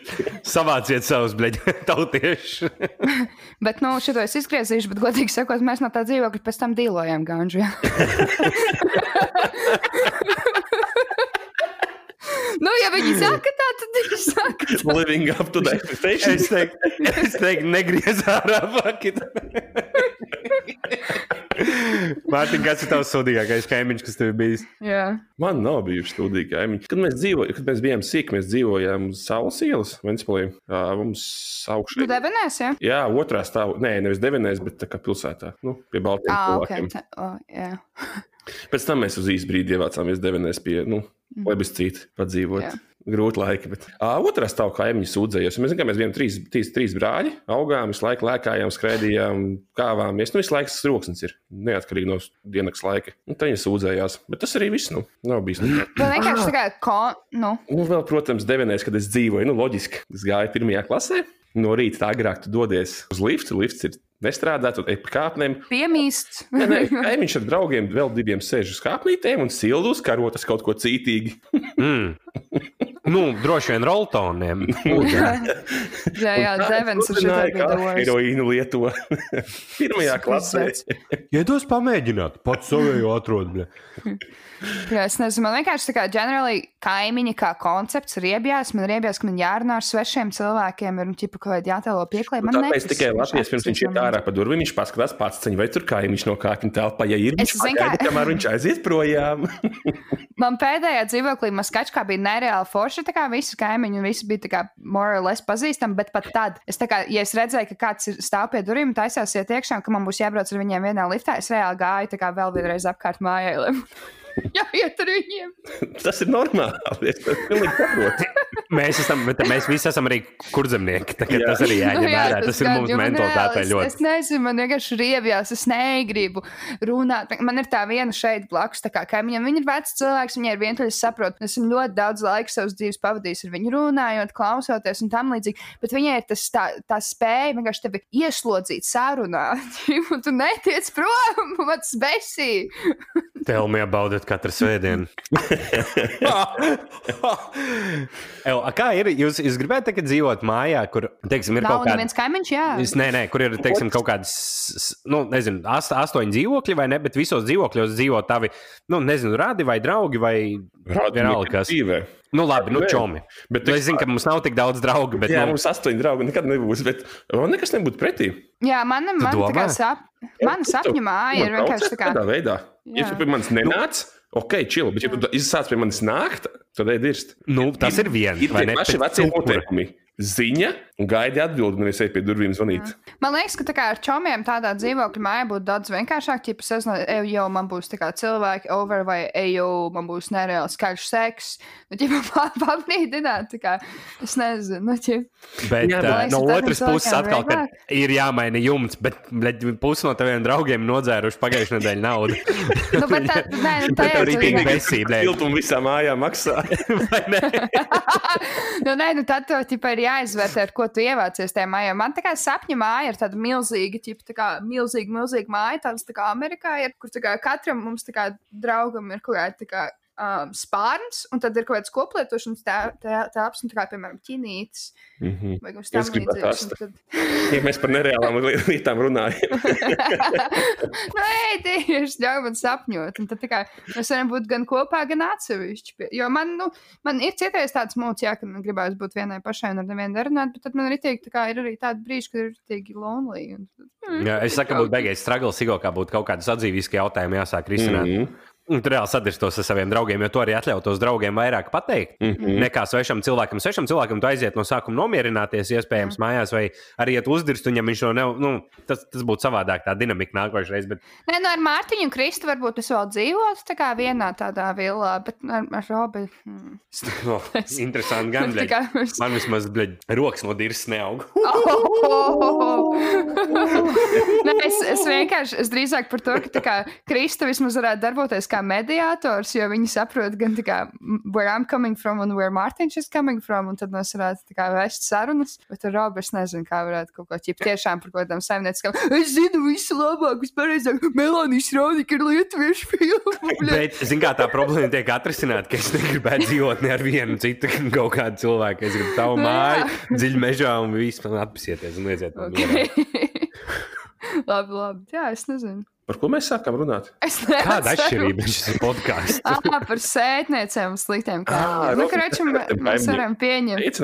[laughs] Savāciet savus, blē, [laughs] tautiešus. Bet, nu, šito es izgriezīšu, bet, godīgi sakot, mēs no tā dzīvokļa pēc tam dīlojām ganžu. Nu, ja viņi [clears throat] saka tā, tad viņi [laughs] saka tā. Living up to the expectations. Es teiktu, [laughs] es teiktu negriez ārā pakit. [laughs] Mārtiņ, kas ir tavs sodīgākais kaimiņš, kas tev ir bijis? Jā. Man nav bijuši studiju kaimiņi. Kad mēs dzīvojām, kad mēs bijām sīki, mēs dzīvojām uz saules ielas, Ventspēlī. Mums Nu, augšā. debenēs, jā? Jā, otrā stāvā. Nē, nevis devenēs, bet tā kā pilsētā. Nu, pie Baltijas Ah, ok. tā- o, jā. Pēc tam mēs uz īsu brīdi ievācāmies devenēs pie, nu, plebiscīta padzīvot. Jā. Grūti laiki. Bet. À, otrā stāvā kaimiņš sūdzējās. Mēs, zinām, mēs bijām trīs, trīs, trīs brāļi. Augām, visu laiku lēkājām, skraidījām, kāvāmies. Nu, visu laiku troksnis ir neatkarīgi no dienas laika. Un tā viņi sūdzējās. Bet tas arī viss. Nu, nav bijis. [clears throat] Bet vienkārši tā kā, ko, nu, Nu, vēl, protams, devenēs, kad es dzīvoju, nu, loģiski. Es gāju pirmajā klasē. No rīta agrāk tu dodies uz liftu. Lifts ir nestrādā, tu ej pa kāpnēm. piemīsts. Nē, nē, kaimiņš ar draugiem vēl diviem sēž uz kāpnītēm un sildu uz karotas kaut ko cītīgi. Mm. [laughs] Nu, droši vien roltoniem. [laughs] Jā, jā, Devens ar šitā bija dojas. Heroīnu lieto. [laughs] Pirmajā klasē. Iedos pamēģināt, pats savēju atrod. Jā, es nezinu, man vienkārši tā kā ģenerāli kaimiņi kā koncepts ir iebjās. Man ir iebjās, ka man jārunā ar svešiem cilvēkiem, ir ķipa kaut kāda jātēlo pieklājība. Nu, tāpēc tikai Latvijas pirms viņš ir ārā pa durvīm, viņš paskatās pats ceņu, vai tur kaimiņš no kāpņu telpā. Ja ir, Es viņš zinu, pagaida, kā- kamēr viņš aiziet projām. Man pēdējā dzīvoklī Maskačkā bija nereāli forši. Tā kā visi kaimiņi un visi bija tā kā more or less pazīstami, bet pat tad, es, tā kā, ja es redzēju, ka kāds ir stāv pie durvīm, taisās iet iekšā, un ka man būs jābrauc ar viņiem vienā liftā, es reāli gāju tā kā vēl vienreiz apkārt mājai. [laughs] lai- Jā, iet ar viņiem. Tas ir normāli. Es to pilnīgi saprotu. [laughs] Mēs, esam, bet mēs visi esam arī kurzemnieki. Tas arī jāņem Nu jā, vērā. Tas ir gan, mūsu es- ļoti. Es nezinu, man vienkārši riebjās, es negribu runāt. Man ir tā viena šeit blakus, tā kā kaimiņam. Viņa ir vecs cilvēks, viņa ir vientuļa, es saprotu. Esmu ļoti daudz laika savas dzīves pavadījis ar viņu runājot, klausoties un tam līdzīgi. Bet viņai ir tas tā, tā spēja vienkārši tevi ieslodzīt sarunā. [laughs] un tu netiec prom, man tas besī. Telmijā baudiet katru svētdienu. [laughs] El, a kā ir? Jūs, jūs gribētu tagad dzīvot mājā, kur, teiksim, ir Nav kaut kāda. neviens kaimiņš, jā. Es, nē, nē, kur ir, teiksim, kaut kādas, nu, nezinu, ast, astoņi dzīvokļi vai ne, bet visos dzīvokļos dzīvo tavi, nu, nezinu, radi vai draugi vai vienalga kas. dzīvē. Nu, labi, nu, čomi. Bet Nu, es zinu, ka mums nav tik daudz draugu, bet, Jā, nu, mums astoņi draugi nekad nebūs, bet man nekas nebūtu pretī. Jā, man, man, tā kā sap, man sapņu māja ir vienkārši tā kā. Tādā veidā. Ja Jā. tu pie manis nenāc, ok, čili, bet ja tu izsāc pie manis nākt, tad ej dirst. nu, tas ir viens. Ir vai tie ne? paši vecie noteikumi. Ziņa, un gaidi atbildi, es eju pie durvīm zvanīt. Man liekas, ka tā ar čomiem tādā dzīvokļa mājā būtu daudz vienkāršāk. Ja es nezinu, ej, jau man būs tā kā cilvēki over, vai ej, jau man būs nereāli skaļš seks. Nu, ja man [laughs] pabrīdināt, kā es nezinu. Nu, ja... Bet Jā, jā, bet- Man liekas, no otras puses, atkal, kad ir jāmaina jumts, bet pusi no taviem draugiem nodzēruši pagājušajā nedēļā naudu. [laughs] Nu, bet tā, [laughs] nē, nu, tā ir. tik besība. Siltumu visā mājā maksā. nu, nē, nu, tad tev ir jāizvērtē, ar ko tu ievācies tajā mājā. Man tā kā sapņu māja ir tāda milzīga, ķipa, tā kā milzīga, milzīga māja, tādas tā kā Amerikā ir, kur tā kā katram mums tā kā draugam ir kaut kāda tā kā. Um, spārns, un tad ir kaut kāds koplietošanas tā kā, piemēram, ķinītis. Mhm. Vai kaut kas Es tam gribētu līdzīgs. ast. un Tad... Ja mēs par nereālām li- lietām runājam, [laughs] Nē, tieši ļauj man sapņot. Un tad tā kā, mēs varam būt gan kopā, gan atsevišķi. Jo man, nu, man ir citreiz tāds jā, ka man gribās būt vienai pašai un ar nevienu nerunāt, bet tad man teikt, ka ir arī tādi brīži, kad ir tīgi lonely. Un... Jā, es saku, ka būtu beigās stragls, Sigo, kā būtu kaut kādi sadzīviski jautājumi jāsāk risināt. Mm Mhm. -hmm. Un tur reāli sadirstos ar saviem draugiem, jo to arī atļautos draugiem vairāk pateikt. Mm. -hmm. Nekā svešam cilvēkam. Svešam cilvēkam tu aiziet no sākuma nomierināties, iespējams, mājās, vai arī iet uzdirst, un ja viņš to ne, nu, tas, tas būtu savādāk, tā dinamika nākošais. Bet Nē, nu ar Mārtiņu un Kristu varbūt es vēl dzīvotu tā kā vienā tādā vilā, bet ar, ar Robi. Hmm. no, [laughs] interesanti gan. [laughs] Tā bļeģ. kā Man vismaz bļeģ, rokas no dirzas neaug. [laughs] Nē, es, es vienkārši, es drīzāk par to, ka Krista vismaz varētu darboties kā mediātors, jo viņi saprot gan tā kā, where I'm coming from un where Mārtiņš is coming from, un tad mēs varētu tā kā vēst sarunas, bet ar Robu es nezinu, kā varētu kaut ko ķip tiešām par kaut kādām saimnieciskām. Es zinu visu labāk, vispārējāk, Melānijas Raunika ir lietuviešu filmu. [laughs] bļa. Bet, zināmā mērā, tā problēma tiek atrisināta, ka es negribētu dzīvot ne ar vienu citu [laughs] kaut kādu cilvēku. Es gribu tavu Nu, māju, dziļi mežā un viss man atpasieties un liedziet man. Okay. [laughs] labi, labi. Jā, es nezinu. Par ko mēs sākām runāt? Es Kāda neatceros. atšķirība šis podkāsts? [laughs] Ah, par sētniecēm un sliktiem kaimiņiem. Nu, kračam, [laughs] mēs varam pieņemt.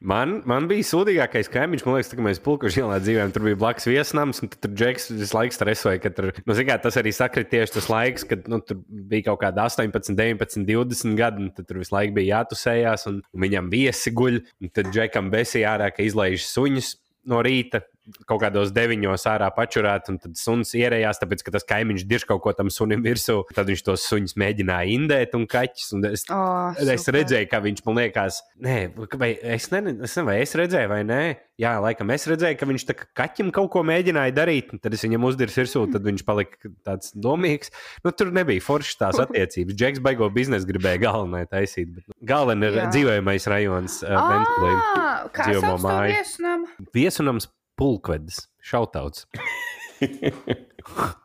Man, man bija sūdīgākais kaimiņš, man liekas, tā, ka mēs pulkuši ielā dzīvojām. Tur bija blakus viesnams, un tad tur džeks visu laiku stresoja. ka Tur, nu, zin kā, tas arī sakrit tieši tas laiks, kad nu, tur bija kaut kāda 18, 19, 20 gadi, un tad tur visu laiku bija jātusējās, un, un viņam viesi guļ. un Tad džekam besīja ārā, ka izlaiž suņus no rīta. Kaut kādos deviņos ārā pačurāt, un tad suns ierējās, tāpēc, ka tas kaimiņš dirž kaut ko tam sunim virsū. Tad viņš tos suņus mēģināja indēt un kaķus. Un es O, Es super. redzēju, ka viņš man liekas, nē, vai es, ne, es nezinu, vai es redzēju, vai nē. Jā, laikam es redzēju, ka viņš kā kaķim kaut ko mēģināja darīt. un Tad es viņam uzdirs virsū, tad viņš palika tāds domīgs. Nu, tur nebija foršas tās attiecības. Džeks baigo biznesu gribēja galvenai taisīt. Bet, nu, galvenais ir dzīvojamais rajons, uh. Ah, Kā sauc to māju. viesnamu? Viesunams pulkvedis, šautauts.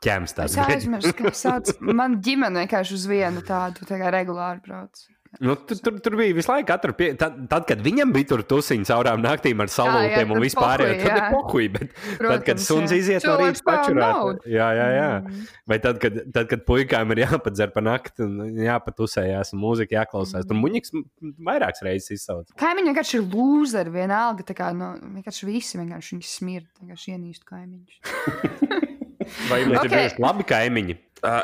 Ķēms Es tāds. aizmirsu, kā sauc. Man ģimene vienkārši uz vienu tādu tā kā regulāri brauc. Nu, tur, tur, tur bija visu laiku, katru pie, tad, tad, kad viņam bija tur tusiņš caurām naktīm ar salūtiem un vispār, pohuj, tad ir pohuj, bet tad, kad Protams, suns jā. iziet no Cilvēks rīta pačurāt, jā, jā, jā. Mm. Vai tad, kad, tad, kad puikām ir jāpadzer pa nakti un jāpatusējās un mūzika jāklausās, Mm. tur muņiks vairākas reizes izsauc. Kaimiņi vienkārši ir lūzeri vienalga. Tā kā no, vienkārši visi vienkārši viņus smird. Vienkārši ienīst kaimiņus. Vai jums [laughs] Ok. ir bijuši labi kaimiņi?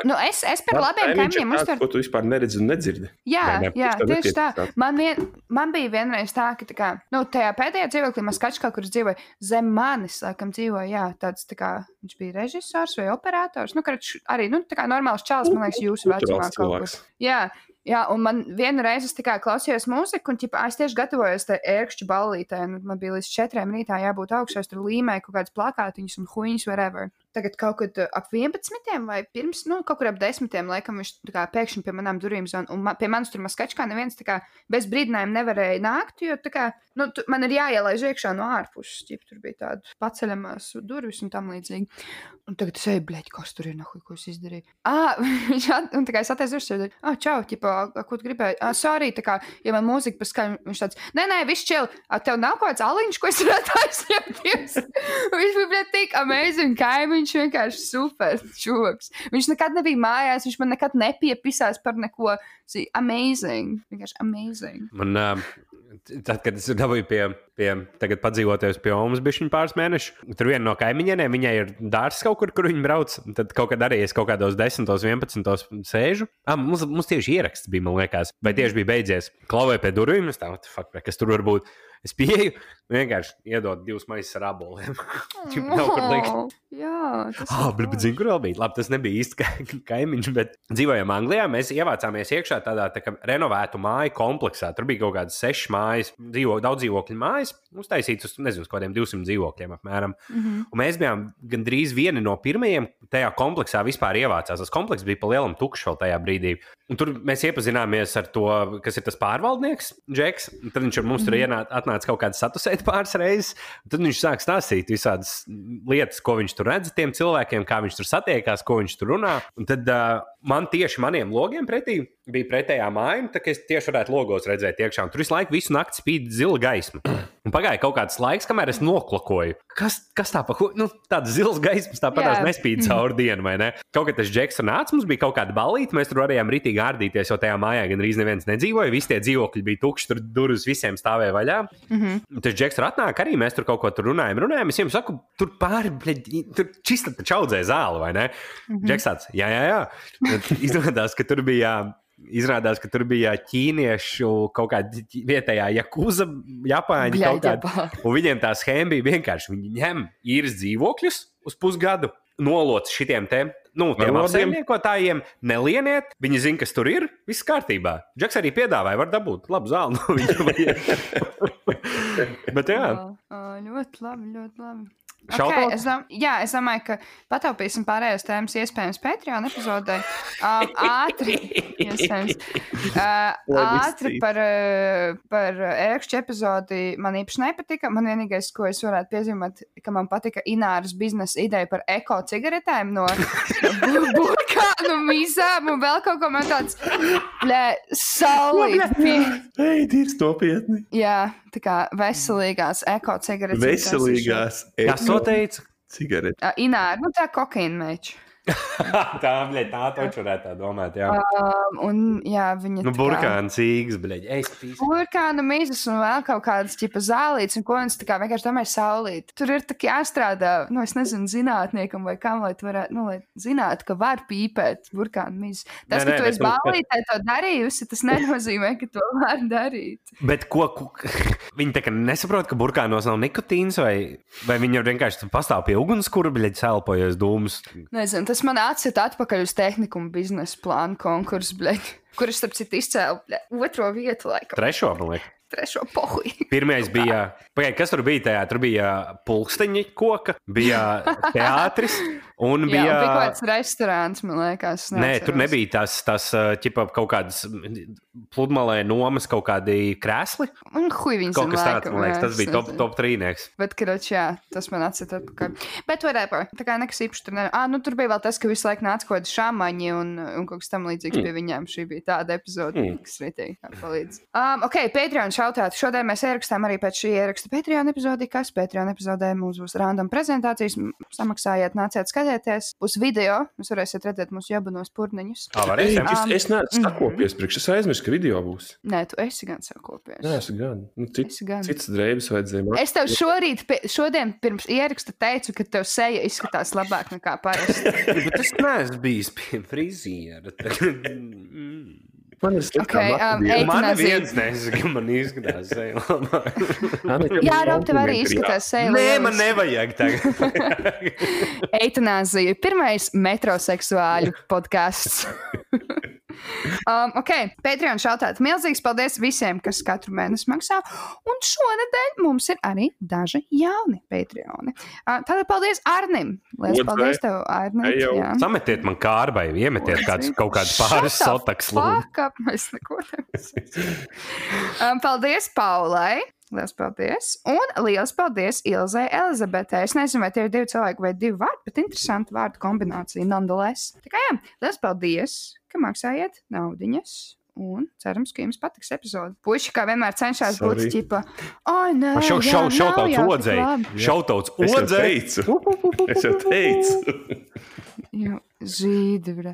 Nu, es, es par labiem kaimiņiem uztveru. Ko tu vispār neredzi un nedzirdi? Jā, Vai ne? jā tā tieši tā. tāds. Man, vien, man bija vienreiz tā, ka tā kā, nu, tajā pēdējā dzīvoklī Maskačkā, kur es dzīvoju, zem manis, laikam, dzīvoja, jā, tāds tā kā viņš bija režisors vai operators. Nu, karč, arī, nu, tā kā normāls čalis, man liekas, jūsu vecumā kaut kur. Jā, jā, un man vienu reizi es tā klausījos mūziku, un ķipa, es tieši gatavojos tai ērkšķu ballītē, man bija līdz četriem rītā jābūt augšā, tur līmēju kaut kādas plakātiņas un huīņas, whatever. Tagad kaut kad uh, ap 11. vai pirms, nu, kaut kur ap 10. laikam viņš kā pēkšņi pie manām durvīm zvanīja, un man, pie manis tur maskačkā neviens kā bez brīdinājuma nevarēja nākt, jo kā, nu, tu, man ir jāielaiž iekšā no ārpuses, ķip, tur bija tāda paceļamās durvis un tam līdzīgi. Un tagad es eju, bleģi, kas tur ir, nahuj, ko es izdarīju. Ah, [laughs] viņš un tā kā es atteicu uz sevi, ah, čau, ķipā, ko tu gribēji? Ah, sorry, tā kā, ja man mūzika paskaļ, viņš tāds, nē, nē, viss čil, tev nav kaut kāds aliņš, ko es varētu aizņemties. [laughs] viņš bija, bleģi, tik amazing kaimiņš, vienkārši super čūks. Viņš nekad nebija mājās, viņš man nekad nepiepisās par neko. Zī, amazing, vienkārši amazing. Man, ā, tad, kad es dabūju pie, pie tagad padzīvoties pie Omas bišķiņu pāris mēnešus, tur viena no kaimiņiem, viņai ir dārsts kaut kur, kur viņa brauc. Tad kaut kad arī es kaut kādos 10, 11 sēžu. Ah, mums, mums tieši ieraksts bija, man liekas, vai tieši bija beidzies. Klauvēju pie durvīm, es tādu, fuck, kas tur var būt. Es pieeju, vienkārši iedod divus maisus ar aboliem. [laughs] Čip nav kur likt. Oh, Jā, tas ir bet, bet zinu, kur vēl bija. Labi, tas nebija īsti ka- [laughs] kaimiņš, bet dzīvojām Anglijā. Mēs ievācāmies iekšā tādā tā kā renovētu māju kompleksā. Tur bija kaut kādas sešas mājas, dzīvo, daudz dzīvokļu mājas. Uztaisītas uz, nezinu, kādiem 200 dzīvokļiem apmēram. Mhm. Un mēs bijām gandrīz vieni no pirmajiem tajā kompleksā vispār ievācās. Tas komplekss bija pa lielam tukšs vēl tajā brīdī. Un tur mēs iepazināmies ar to, kas ir tas pārvaldnieks, Džeks. Tad viņš ar mums tur ienāca, atnāca kaut kādas satusēt pāris reizes. Tad viņš sāk stāstīt visādas lietas, ko viņš tur redz tiem cilvēkiem, kā viņš tur satiekās, ko viņš tur runā. Un tad uh, man tieši maniem logiem pretī bija pretējā māja, tā kā es tieši varētu logos redzēt iekšā. Un tur visu laiku visu nakti spīd zila gaisma. [clears throat] Un pagāja kaut kāds laiks, kamēr es noklakoju. Kas, kas tā pa ko? Nu, tāds zils gaismas tāpat nespīd cauri dienu, vai ne? Kaut kā tas Džeks nāca, mums bija kaut kāda balīta, mēs tur varējām ritīgi ārdīties, jo tajā mājā gandrīz neviens nedzīvoja. Visi tie dzīvokļi bija tukši, tur durvis visiem stāvēja vaļā. Mhm. Un Tas Džeks tur atnāk arī, mēs tur kaut ko tur runājam. runājam. Es viņam saku, tur pāri, tur čista taču audzē zāli, vai ne? Mhm. Džeks tāds, jā, jā, jā. Izrādās, ka tur bija. Izrādās, ka tur bija ķīniešu kaut kāda vietējā jakuza, Japāņu kaut kāda. Un viņiem tā schēma bija vienkārši. Viņi ņem īres dzīvokļus uz pusgadu, noloc šitiem te. Nu, tiem apsaimniekotājiem nelieniet, viņi zina, kas tur ir. Viss kārtībā. Džeks arī piedāvāja, var dabūt labu zāli no viņa. [laughs] Bet jā, Ļoti labi, ļoti labi. Okay, es, dom jā, es domāju, ka pataupīsim pārējās tēmas, iespējams, Patreon epizodē. Um, ātri, [laughs] iespējams. Uh, ātri par, par ērkšķu epizodi man īpaši nepatika. Man vienīgais, ko es varētu piezīmēt, ka man patika Ināras biznesa ideja par eko cigaretēm no bu- [laughs] burkānu mīzām un vēl kaut ko man tāds, saulīt. Ei, tīrs nopietni. Jā, tā kā veselīgās eko cigaretes. Veselīgās kas to teica? cigaretes. Uh, Ināra, nu tā kokaīna meča. [laughs] tā, bļaļ, tā taču varētu tā domāt. Jā. Um, un, jā, viņa Nu, burkāns, īgs, bļaļ. Es pīstu. Burkāna mizas un vēl kaut kādas tipa zālītes, un ko viņš tā kā vienkārši domāja saulīt. Tur ir tā kā jāstrādā, nu, es nezinu, zinātniekam vai kam, lai tu varētu, nu, lai zinātu, ka var pīpēt burkāna mizas. Tas, Nē, ka nē, tu esi nu, ballītē to darījusi, tas nenozīmē, ka to var darīt. Bet ko, ko [laughs] viņi tā kā nesaprot, ka burkānos nav nikotīns, vai, vai viņi vienkārši tur pastāv pie ugunskura, bļaļ, celpojas dūmus. Nezinu, tas man atsita atpakaļ uz tehniku un biznesa plānu konkursu, bļeļ, kurš, starp citu, izcēla bļeļ, otro vietu, laikam, Trešo, man liekas. trešo pohuju. Pirmais bija, [laughs] pagaid, kas tur bija tajā? Tur bija pulksteņa koka, bija [laughs] teātris un Jā, bija. un bija kaut kāds restorāns, man liekas. Nē, tur nebija tas, tas ķipa, kaut kādas pludmalē nomas, kaut kādi krēsli. Un huj viņas Kaut kas tāds, man liekas, jā, tas bija top, top trīnieks. Bet, karoč, jā, tas man atsita atpakaļ. Bet, whatever. Tā kā nekas īpaši tur nebija. Ah, nu, tur bija vēl tas, ka visu laiku nāca kaut kādi šāmaņi un, un kaut kas tam līdzīgs Mm. pie viņiem. Šī bija tāda epizode, Mm. kas ritīgi palīdz. Um, ok, Patreon šautāt. Šodien mēs ierakstām arī pēc šī ieraksta Patreon epizodi, kas Patreon epizodē mums būs random prezentācijas. Samaksājiet, nāciet skatieties. Būs video, jūs varēsiet redzēt mūsu jabanos purniņus. Tā Ei, varēsim. es, Um, es neesmu mhm. sakopies priekš, es aizmirsu, ka video būs. Nē, tu esi gan sakopies. Nē, es gan. Nu, cits, Esi gan. cits drēbes vajadzēja. Es tev šorīt, šodien pirms ieraksta teicu, ka tev seja izskatās labāk nekā parasti. [laughs] Bet es neesmu bijis pie friziera. [laughs] Man ir slikta Ok, um, ej, Man neviens nezina, ka man izskatās seja labāk. [laughs] Jā, Rob, tev arī izskatās seja. Nē, man nevajag tagad. [laughs] Eitanāzija. Pirmais metroseksuāļu podkāsts. [laughs] um, ok, Patreon šautāt. Milzīgs paldies visiem, kas katru mēnesi maksā. Un šonadēļ mums ir arī daži jauni Patreoni. Uh, Tātad paldies Arnim. Lielas paldies tev, Arnim. Sametiet man kārbai, iemetiet kāds, kaut kādu pāris sotaks. lūdzu. Mēs neko neesam. um, paldies Paulai. Lielas paldies. Un liels paldies Ilzai Elizabetei. Es nezinu, vai tie ir divi cilvēki vai divi vārdi, bet interesanti vārdu kombinācija nonetheless. Tā kā jā, liels paldies, ka maksājat naudiņas. Un cerams, ka jums patiks epizode. Puisi, kā vienmēr, cenšas būt Sorry. ķipa. Ai, nē, Šau, šau, nav šautauts labi." Šautauts teicu. [laughs] Es jau teicu. [laughs] Jā, Zīdi, bre.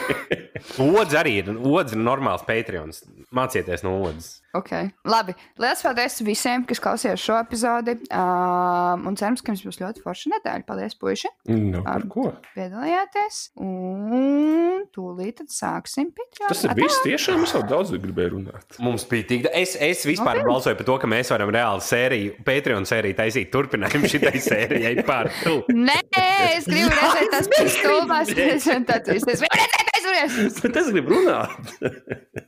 [laughs] Odze arī ir. Odze ir normāls Patreons. Mācieties no odzes. Ok, labi. Lielas paldies visiem, kas klausījās šo epizodi. Um, un cerams, ka jums būs ļoti forša nedēļa. Paldies, puiši, Nu, par Ar- ko? piedalījāties. Un tūlīt tad sāksim Patreon. Tas ir Atā! viss. Tiešām es jau daudz gribēju runāt. Mums bija tik daudz. Es, es vispār Nopietni? balsoju par to, ka mēs varam reāli sēriju, Patreon sēriju taisīt turpinājumu šitai sērijai pār. Nē, es gribu redzēt tās stulbās prezentācijas. Es gribu redzēt es gribu runāt.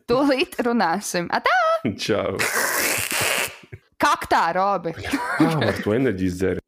Tūlīt runāsim. Atā! [laughs] Čau. Kaktā, Robi! Kā var to enerģijas dzērt?